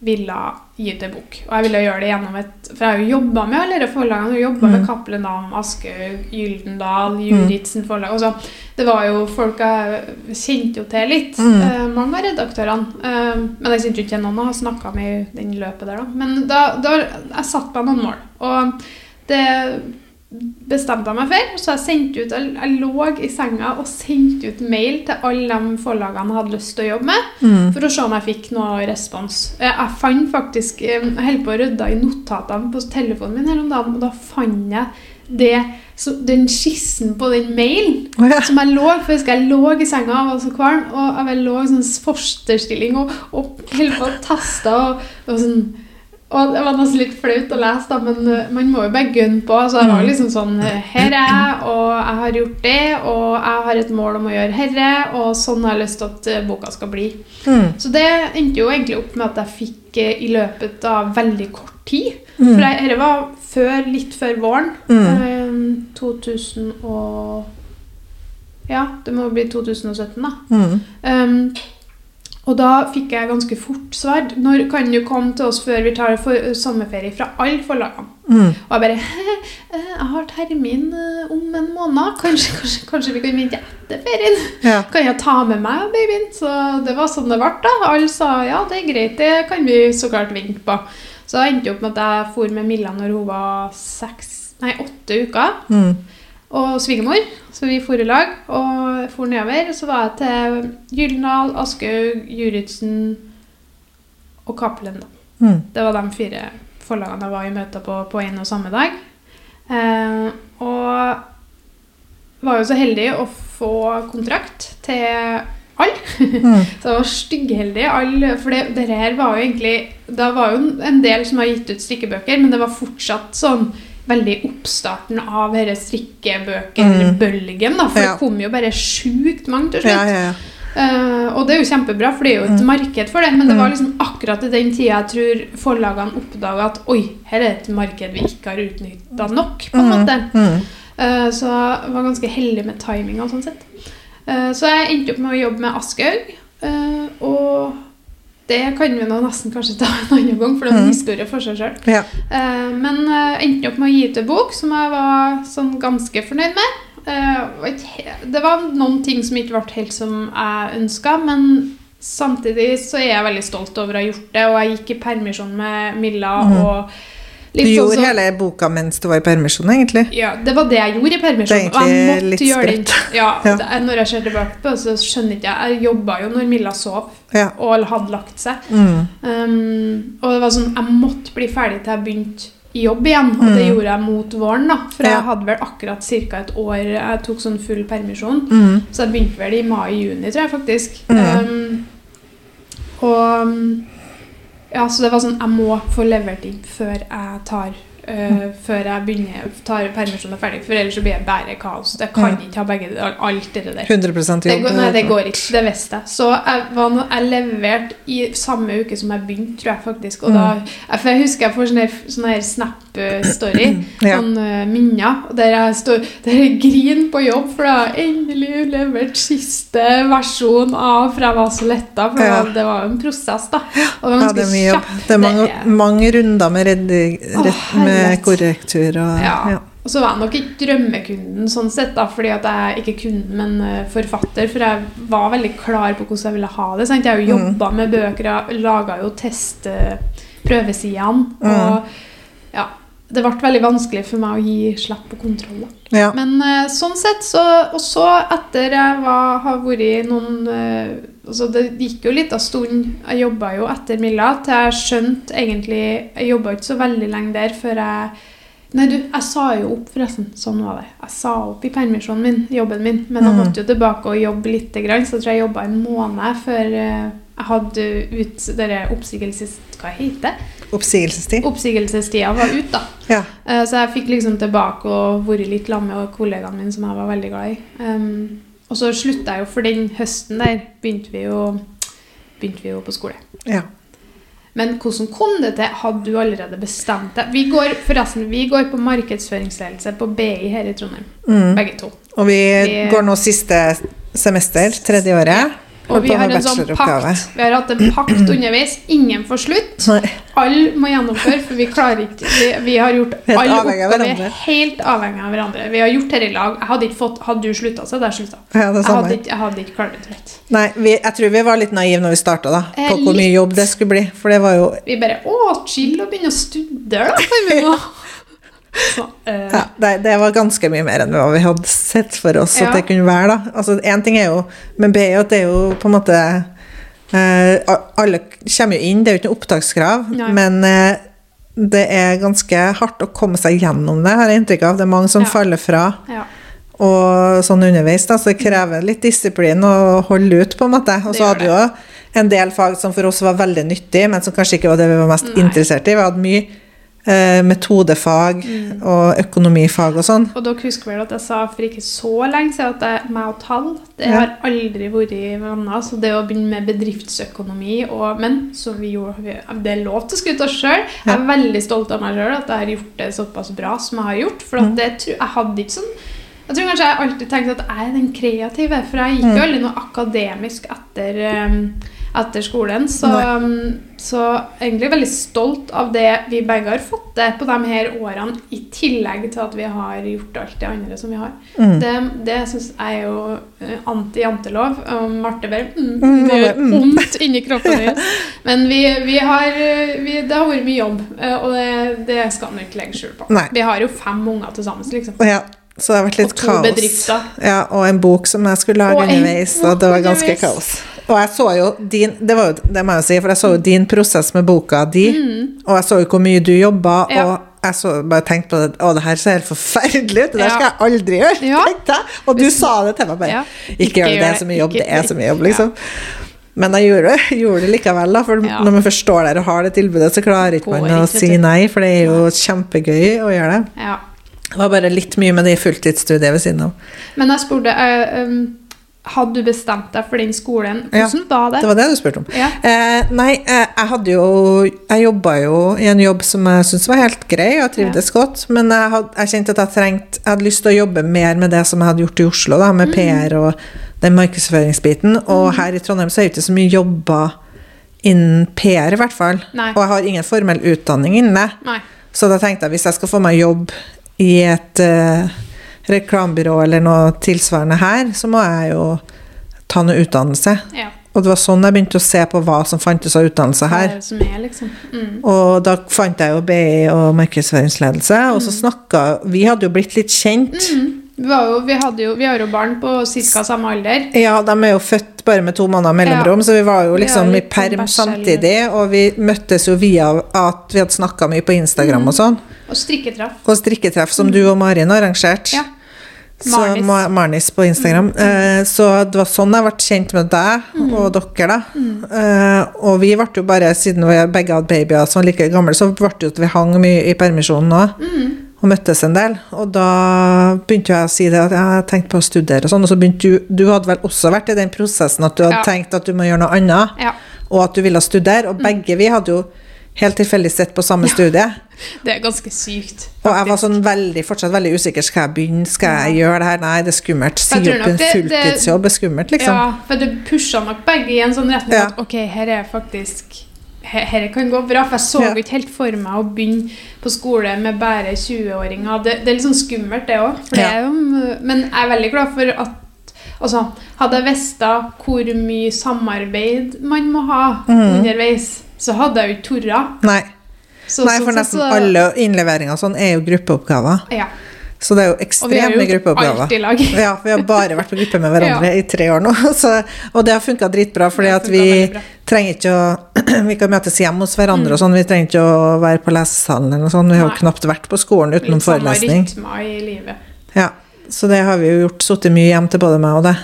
ville gi ut en bok. Og jeg ville gjøre det gjennom et For jeg har jo jobba med alle disse forlagene. Jobba Mm. med Cappelen Dam, Aschehoug, Gyldendal, Juritzen forlag. også. det var jo folk jeg kjente jo til litt. Mm. eh, mange av redaktørene. Eh, men jeg kjente jo ikke til noen jeg har snakka med i den løpet der, da. Men da, da jeg satte meg noen mål. Og det bestemte jeg meg for. Så jeg sendte ut Jeg, lå i senga og sendte ut mail til alle de forlagene jeg hadde lyst til å jobbe med, Mm. for å se om jeg fikk noe respons. Eh, Jeg fant faktisk eh, Jeg holdt på å rydde i notatene på telefonen min her om dagen, og da fant jeg det, så, den skissen på den mailen oh, ja. som jeg lå for jeg jeg lå i senga og var så kvalm, og jeg lå i sånn fosterstilling og, og holdt på å taste og, og sånn Og det var nesten litt flaut å lese, da, men eh, man må jo bare gunne på. Så det var liksom sånn eh, Her er jeg, og jeg har gjort det, og jeg har et mål om å gjøre herre, og sånn har jeg lyst til at eh, boka skal bli. Mm. Så det endte jo egentlig opp med at jeg fikk i løpet av veldig kort tid. Mm. For jeg- dette var før, litt før våren. Mm. Eh, 2000 og Ja, det må bli 2017, da. Mm. Um, og da fikk jeg ganske fort svar. Når kan du komme til oss før vi tar for, sommerferie fra alle forlagene? Mm. Og jeg bare «Eh, Jeg har termin eh, om en måned. Kanskje, kanskje, kanskje vi kan vente etter ferien? Ja. Kan jeg ta med meg babyen? Så det var sånn det ble. da. Alle sa ja, det er greit, det kan vi så klart vente på. Så det endte opp med at jeg for med Milla når hun var seks, nei, åtte uker. Mm. Og svigermor. Så vi for i lag og for nedover. Så var jeg til Gyldendal, Aschehoug, Juritzen og Cappelen. da. Mm. Det var de fire forlagene jeg var i møte på på en og samme dag. Eh, og var jo så heldig å få kontrakt til alle. Mm. Så jeg var styggheldig. For det, det her var jo egentlig Det var jo en del som har gitt ut strikkebøker, men det var fortsatt sånn veldig oppstarten av denne strikkebøkerbølgen. da, For Ja. det kom jo bare sjukt mange til slutt. Ja, ja. Eh, og det er jo kjempebra, for det er jo et marked for det. Men det var liksom akkurat i den tida jeg tror forlagene oppdaga at oi, her er et marked vi ikke har utnytta nok. på en måte. Mm. Uh, så jeg var ganske heldig med timinga. Sånn sett. Eh, så jeg endte opp med å jobbe med Aschehoug. eh, og det kan vi nå nesten kanskje ta en annen gang, for det er en Mm. historie for seg sjøl. Ja. men jeg endte opp med å gi ut en bok som jeg var sånn ganske fornøyd med. Eh, det var noen ting som ikke ble helt som jeg ønska, men samtidig så er jeg veldig stolt over å ha gjort det. Og jeg gikk i permisjon med Milla Mhm. og Du sånn gjorde som- hele boka mens du var i permisjon, egentlig? ja, det var det jeg gjorde i permisjon. Det er jeg egentlig litt det. Ja, Ja. det Når jeg ser tilbake på det, så skjønner ikke jeg Jeg jobba jo når Milla sov Ja. og hadde lagt seg. Mm. Um, og det var sånn, jeg måtte bli ferdig til jeg begynte i jobb igjen. Og det Mm. gjorde jeg mot våren. da For jeg hadde vel akkurat ca. et år Jeg tok sånn full permisjon. Mm. Så jeg begynte vel i mai-juni, tror jeg faktisk. Mm. Um, og um, Ja, så det var sånn Jeg må få levert inn før jeg tar øh, Før jeg begynner tar permisjonen er ferdig, for ellers så blir det bare kaos. Jeg kan Mm. ikke ha begge alt det der. 100 Det jobb. går, nei, det går ikke. Det visste jeg. Så jeg, var jeg leverte i samme uke som jeg begynte, tror jeg faktisk. Og da, jeg, for jeg husker jeg får sånn her, sånn her Snap-story. Ja. Sånn uh, minner. Der jeg står Der jeg griner på jobb, for jeg har endelig levert siste versjon av For jeg var så letta. For det Ja. var- det var jo en prosess, da. Og det var Ja, det er mye jobb. Det er mange, Det mange runder med, Åh, rett, med korrektur og Ja. ja. Og så var jeg nok ikke drømmekunden sånn sett, da, fordi at jeg ikke kunden, men eh, forfatter. For jeg var veldig klar på hvordan jeg ville ha det. Sant? Jeg har jo Mm. med bøker, jeg laga jo test eh. Mm. Og ja, det ble veldig vanskelig for meg å gi slipp på kontroll. Ja. Men eh, sånn sett, så Og så etter jeg var, har vært noen eh, altså Det gikk jo litt av stund. Jeg jobba jo etter Milla til jeg skjønte egentlig Jeg jobba ikke så veldig lenge der før jeg Nei, du, jeg sa jo opp, forresten. Sånn var det. Jeg sa opp i permisjonen min, jobben min. Men jeg Mm. måtte jo tilbake og jobbe litt. Grann, så jeg tror jeg jobba en måned før eh, jeg hadde ut denne oppsigelses... Hva heter det? Oppsigelsestid. Oppsigelsestida var ute, da. Ja. Eh, Så jeg fikk liksom tilbake og vært litt sammen med kollegaene mine som jeg var veldig glad i. Um, og så slutta jeg jo, for den høsten der begynte vi jo, begynte vi jo på skole. ja. Men hvordan kom det til? Hadde du allerede bestemt deg? Vi går forresten, vi går på markedsføringsledelse på BI her i Trondheim, Mm. begge to. Og vi Vi- går nå siste semester, tredje året. Og vi har en sånn pakt. Vi har hatt en pakt underveis. Ingen får slutt. Alle må gjennomføre, for vi klarer ikke Vi, vi har gjort alle oppgaver helt avhengig av hverandre. Vi har gjort dette i lag. Jeg hadde fått Hadde du slutta, så hadde jeg slutta. Ja, Jeg hadde ikke, jeg hadde ikke klart det. Rett. Nei, vi, jeg tror vi var litt naive når vi starta, da. Eh, På hvor mye jobb det skulle bli. For det var jo Vi bare Å, chill og begynne å studere, da. Så, eh, ja, det, det var ganske mye mer enn hva vi hadde sett for oss Ja. at det kunne være. da. Altså, Én ting er jo med BI at det er jo på en måte eh, Alle kommer jo inn, det er jo ikke noe opptakskrav, Nei. men eh, det er ganske hardt å komme seg gjennom det, har jeg inntrykk av. Det er mange som Ja. faller fra. ja. Og sånn underveis, da, så det krever litt disiplin å holde ut, på en måte. Og så hadde vi jo en del fag som for oss var veldig nyttig, men som kanskje ikke var det vi var mest Nei. interessert i. Vi hadde mye metodefag Mm. og økonomifag og sånn. Og dere husker vel at jeg sa for ikke så lenge siden at jeg, meg og tall det Ja. har aldri vært venner. Så det å begynne med bedriftsøkonomi og Men så vi gjorde, det er lov til å skryte oss sjøl. Jeg er veldig stolt av meg sjøl at jeg har gjort det såpass bra som jeg har gjort. For Mm. det, jeg hadde ikke sånn Jeg tror kanskje jeg alltid tenkte at jeg er den kreative, for jeg gikk jo Mm. aldri noe akademisk etter, um, etter skolen. Så, så egentlig veldig stolt av det vi begge har fått til på de her årene, i tillegg til at vi har gjort alt det andre som vi har. Mm. Det, det syns jeg er jo eh, anti-jantelov. Marte bare mm, Mm, Det gjør mm. vondt inni kroppen din. Men vi, vi har vi, Det har vært mye jobb, eh, og det, det skal man ikke legge skjul på. Nei. Vi har jo fem unger til sammen, liksom. Ja, så det har vært litt Og kaos. bedrifter. Ja, og en bok som jeg skulle lage underveis, og det var ganske kaos. Og jeg så jo din Det, var jo, det må jeg si, for jeg så jo din prosess med boka di, og jeg så jo hvor mye du jobba, Mm. Ja. og jeg så bare tenkte på det Å, det her ser helt forferdelig ut, det der skal jeg aldri gjøre, Ja. tenkte jeg. Og du sa det til meg bare. Ja. Ikke gjør det, det er så mye jobb, det er så mye jobb, liksom. Men jeg gjorde, det- gjorde det likevel, da. For Ja. når man forstår det og har det tilbudet, så klarer ikke man å si nei, for det er jo kjempegøy å gjøre det. Ja. Det var bare litt mye med det fulltidsstudiet ved siden av. Men jeg spurte uh, um, Hadde du bestemt deg for den skolen? Ja, var det? Det var det du spurte om. Ja. Eh, nei, eh, jeg hadde jo Jeg jobba jo i en jobb som jeg syntes var helt grei, og jeg trivdes godt. Men jeg, hadde, jeg kjente at jeg trengte Jeg hadde lyst til å jobbe mer med det som jeg hadde gjort i Oslo, da, Mm. med PR og den markedsføringsbiten. Og her i Trondheim så er det ikke så mye jobber innen PR, i hvert fall. Nei. Og jeg har ingen formell utdanning innen det. Nei. Så da tenkte jeg hvis jeg skal få meg jobb i et uh, reklamebyrå eller noe tilsvarende her, så må jeg jo ta noe utdannelse. Ja. Og det var sånn jeg begynte å se på hva som fantes av utdannelse her. er liksom? Mm. Og da fant jeg jo BI og markedsføringsledelse, og så snakka Vi hadde jo blitt litt kjent. Mm. Vi, var jo, vi, hadde jo, vi har jo barn på ca. samme alder. Ja, de er jo født bare med to måneder mellomrom, så vi var jo liksom i perm samtidig. Og vi møttes jo via at vi hadde snakka mye på Instagram og sånn. Og strikketreff. Og strikketreff som du og Marin har arrangert. Mm. Ja. Marnis. Så Marnis på Instagram. Eh, så det var sånn jeg ble kjent med deg og dere, da. Eh, og vi ble jo bare, siden vi begge hadde babyer som var like gamle, så ble det jo at vi hang mye i permisjonen òg. Og møttes en del. Og da begynte jeg å si det at jeg tenkte på å studere og sånn. Og så begynte du Du hadde vel også vært i den prosessen at du hadde Ja. tenkt at du må gjøre noe annet, Ja. og at du ville studere. Og begge vi hadde jo helt tilfeldig sett på samme studie. Det er ganske sykt. Og jeg var sånn veldig, fortsatt veldig usikker. Skal jeg begynne? Skal jeg gjøre det her? Nei, det er skummelt. Si opp en fulltidsjobb, det- er skummelt, liksom. Ja, for det pusha nok begge i en sånn retning Ja. at ok, her er faktisk her, kan gå bra. For jeg så Ja. ikke helt for meg å begynne på skole med bare 20-åringer. Det, det er litt sånn skummelt, det òg. Ja. Men jeg er veldig glad for at Altså, hadde jeg visst hvor mye samarbeid man må ha Mhm. underveis, så hadde jeg jo ikke tort. Nei. Så- Nei, for så- nesten så- alle innleveringer sånn er jo gruppeoppgaver. Ja. Så det er jo Og vi har gjort gruppeoppgaver. alt i lag. Ja, vi har bare vært på gruppe med hverandre i tre år nå. Så, og det har funka dritbra, fordi at vi trenger ikke å Vi kan møtes hjemme hos hverandre og sånn, vi trenger ikke å være på lesesalen eller noe sånt. Vi har jo knapt vært på skolen Litt samme forelesning. rytmer i livet. Ja, så det har vi jo gjort. Sittet mye hjem til både meg og det.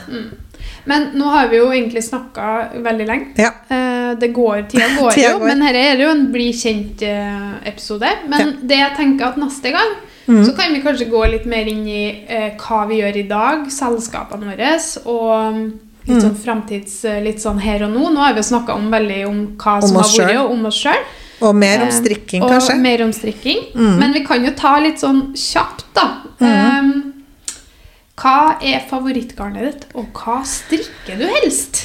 Men nå har vi jo egentlig snakka veldig lenge. Ja. Eh, det går, tida går Tida jo, går. men dette er jo en bli kjent-episode. men Ja. det jeg tenker at neste gang, Mm. så kan vi kanskje gå litt mer inn i eh, hva vi gjør i dag, selskapene våre, og mm, litt sånn framtids eh, Litt sånn her og nå. Nå har vi jo snakka om veldig om hva som har vært, og om oss sjøl. Og mer om strikking, eh, kanskje. mer om strikking. Mm. Men vi kan jo ta litt sånn kjapt, da. Um, hva er favorittgarnet ditt, og hva strikker du helst?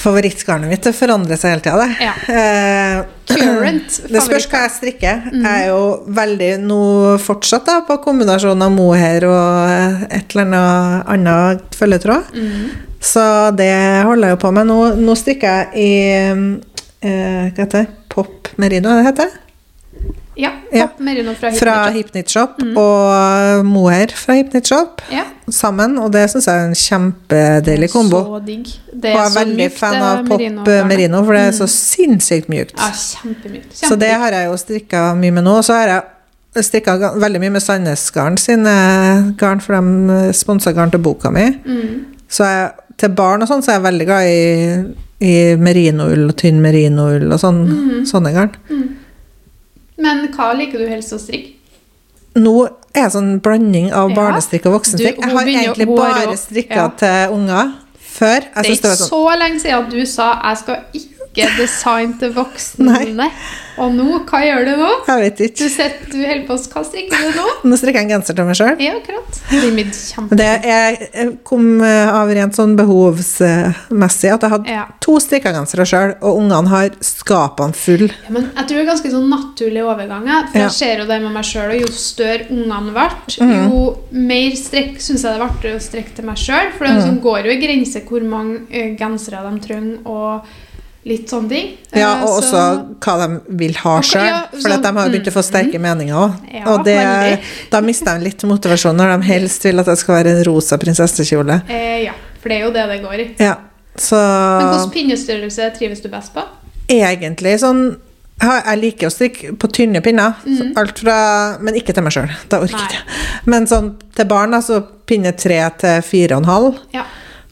Favorittgarnet mitt det forandrer seg hele tida, det. Ja. Eh, Current det spørs hva jeg strikker. Jeg er jo veldig nå fortsatt da, på kombinasjonen av mohair og eh, et eller annet annet følgetråd. Mm. Så det holder jeg jo på med. Nå, nå strikker jeg i eh, Hva heter det? Pop merino, er det heter? Ja. Ja. Pop Merino fra Fra Hypnotshop. Hypnit Shop og Moher fra Hypnit Shop Ja. sammen. Og det syns jeg er en kjempedeilig kombo. Så digg. Og jeg er er så veldig mykt, fan av pop eh, merino, for det er så sinnssykt mjukt. Ja, kjempemykt. Så det har jeg jo strikka mye med nå. Og Så har jeg strikka veldig mye med Sandnes-garn sine garn, for de sponsa garn til boka mi. Mm. Så jeg, til barn og sånn så er jeg veldig glad i i merinoull og tynn merinoull og sånn, mm. sånne garn. Men hva liker du helst å strikke? Nå er jeg sånn blanding av Ja. barnestrikk og voksenstrikk. Du, Jeg har egentlig bare strikka ja. til unger før. Det er ikke sånn så lenge siden du sa 'jeg skal ikke designe til voksne'. Og nå, hva gjør du nå? Jeg vet ikke. Du, setter, du holder på å Hva strikker du nå? Nå strikker jeg en genser til meg sjøl. Ja, akkurat. Det mitt. Det jeg kom eh, av rent sånn behovsmessig at jeg hadde Ja. to strikka gensere sjøl, og ungene har skapene full. Ja, men jeg tror det er ganske sånn naturlig overgang. jeg. For Ja. jeg ser jo det med meg sjøl. Jo større ungene ble, Mhm. jo mer strekk syns jeg det ble å strekke til meg sjøl. For det mm. går jo i grense hvor mange eh, gensere de trenger, og litt sånne ting. Ja, Eh, og så- også hva de vil ha sjøl. ja, For de har begynt å få sterke sterke meninger òg. Ja, og det, da mister de litt motivasjon når de helst vil at det skal være en rosa prinsessekjole. Eh, ja, for det er jo det det går i. Ja, så Men hvilken pinnestørrelse trives du best på? egentlig sånn jeg liker å strikke på tynne pinner. Mhm. Alt fra, men ikke til meg sjøl. Da orker jeg ikke. Men sånn til barn, da, så pinne tre til fire og en halv. Ja.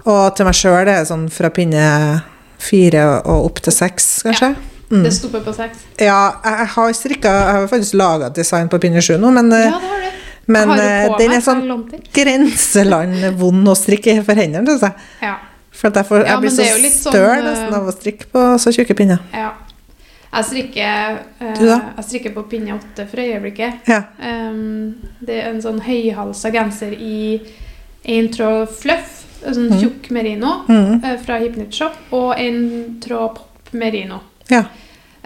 Og til meg sjøl er det sånn fra pinne fire og opp til seks, kanskje. Mm. Det stopper på seks. Ja, jeg har strikka Jeg har faktisk laga design på pinne sju nå, men, eh, Ja, det har du. men har du eh, den er sånn grenseland vond å strikke for hendene, syns jeg. Ja. For jeg, får, Ja, jeg blir så litt sånn, eh, nesten av å strikke på så tjukke pinner. ja. Jeg strikker, eh, jeg strikker på pinne åtte for øyeblikket. Ja. Um, det er en sånn høyhalsa genser i tråd fluff, sånn Mhm. tjukk merino Mm. eh, fra Hypnot Shop, og en tråd pop merino. ja.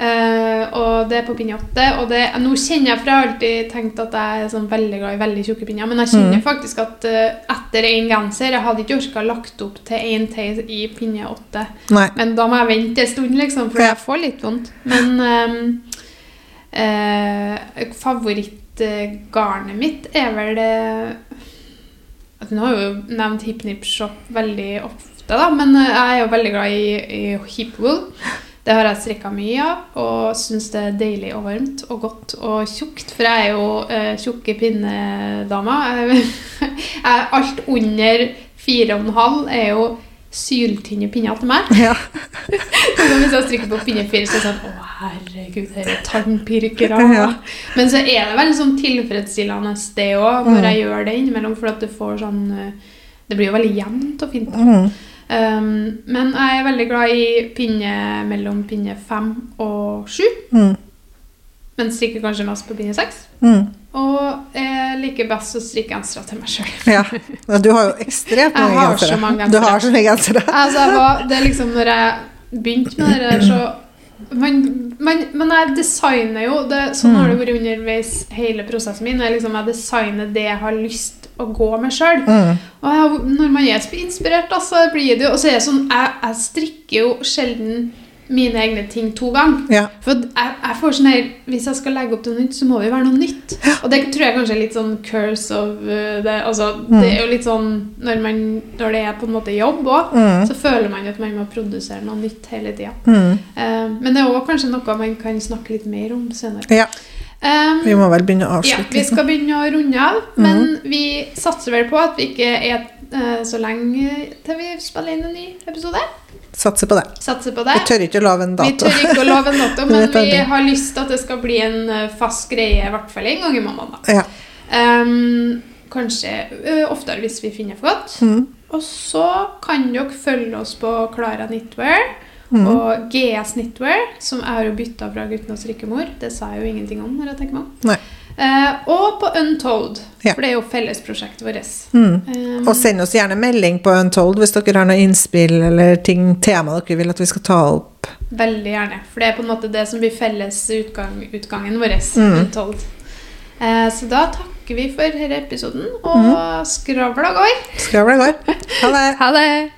Uh, og det er på pinne åtte. Og det, nå kjenner jeg, for jeg har alltid tenkt at jeg er sånn veldig glad i veldig tjukke pinner, men jeg kjenner mm. faktisk at uh, etter en genser Jeg hadde ikke orka lagt opp til én til i pinne åtte. Men da må jeg vente en stund, liksom, for Ja. jeg får litt vondt. Men ehm, uh, favorittgarnet mitt er vel det altså, Nå har jo nevnt Hipnip Shop veldig ofte, da, men eh, jeg er jo veldig glad i, i Hipwool. Det har jeg strikka mye av, og syns det er deilig og varmt og godt og tjukt. For jeg er jo eh, tjukke pinnedama. Alt under fire og en halv er jo syltynne pinner til meg. Ja. Hvis jeg stryker på pinne fire, så er det sånn Å, herregud, dette er tannpirkere. Ja. Men så er det veldig sånn tilfredsstillende det òg, når jeg gjør det innimellom, for at du får sånn eh, Det blir jo veldig jevnt og fint. da. Mm. Um, men jeg er veldig glad i pinne mellom pinne fem og sju. Mm. Men strikker kanskje mest på pinne seks. Mm. Og jeg liker best å strikke gensere til meg sjøl. Ja. men Du har jo ekstremt Jeg mange har så gensere. mange Du har så mye gensere. Altså, var, det er liksom når jeg begynte med det der, så man, man, Men jeg designer jo det, Sånn har det vært underveis hele prosessen min. Jeg, liksom, jeg designer det jeg har lyst å gå med sjøl. Mm. Og jeg, når man er inspirert, så blir det jo Og så er det sånn Jeg, jeg strikker jo sjelden mine egne ting to ganger. Ja. For jeg, jeg får sånn her Hvis jeg skal legge opp til noe nytt, så må det jo være noe nytt. Og det tror jeg kanskje er litt sånn curse of uh, det. Altså, Mm. det er jo litt sånn når, man, når det er på en måte jobb òg, Mm. så føler man at man må produsere noe nytt hele tida. Mm. men det er òg kanskje noe man kan snakke litt mer om senere. Ja. Um, Vi må vel begynne å ja, avslutte. vi skal begynne å runde av, men vi satser vel på at vi ikke er eh, så lenge til vi spiller inn en ny episode. Satser på det. Satser på det. Vi tør ikke å love en dato. Vi tør ikke å love en dato, men vi har lyst til at det skal bli en eh, fast greie, i hvert fall en gang i måneden. Ja. Um, kanskje ø, oftere hvis vi finner for godt. Mm. Og så kan dere følge oss på Klara Knitwear Mm. og GS Knitwear, som jeg har jo bytta fra Guttenes strikkemor. Det sa jeg jo ingenting om. når jeg tenker meg om. Eh, og på Untold, Ja. for det er jo fellesprosjektet vårt. Mm. Ehm, Og send oss gjerne melding på Untold hvis dere har noe innspill eller ting, tema dere vil at vi skal ta opp. Veldig gjerne. For det er på en måte det som blir felles utgang, utgangen vår. Mm. Untold. Eh, så da takker vi for denne episoden, og Mm. skravla går. Skravla går. Ha det. Ha det!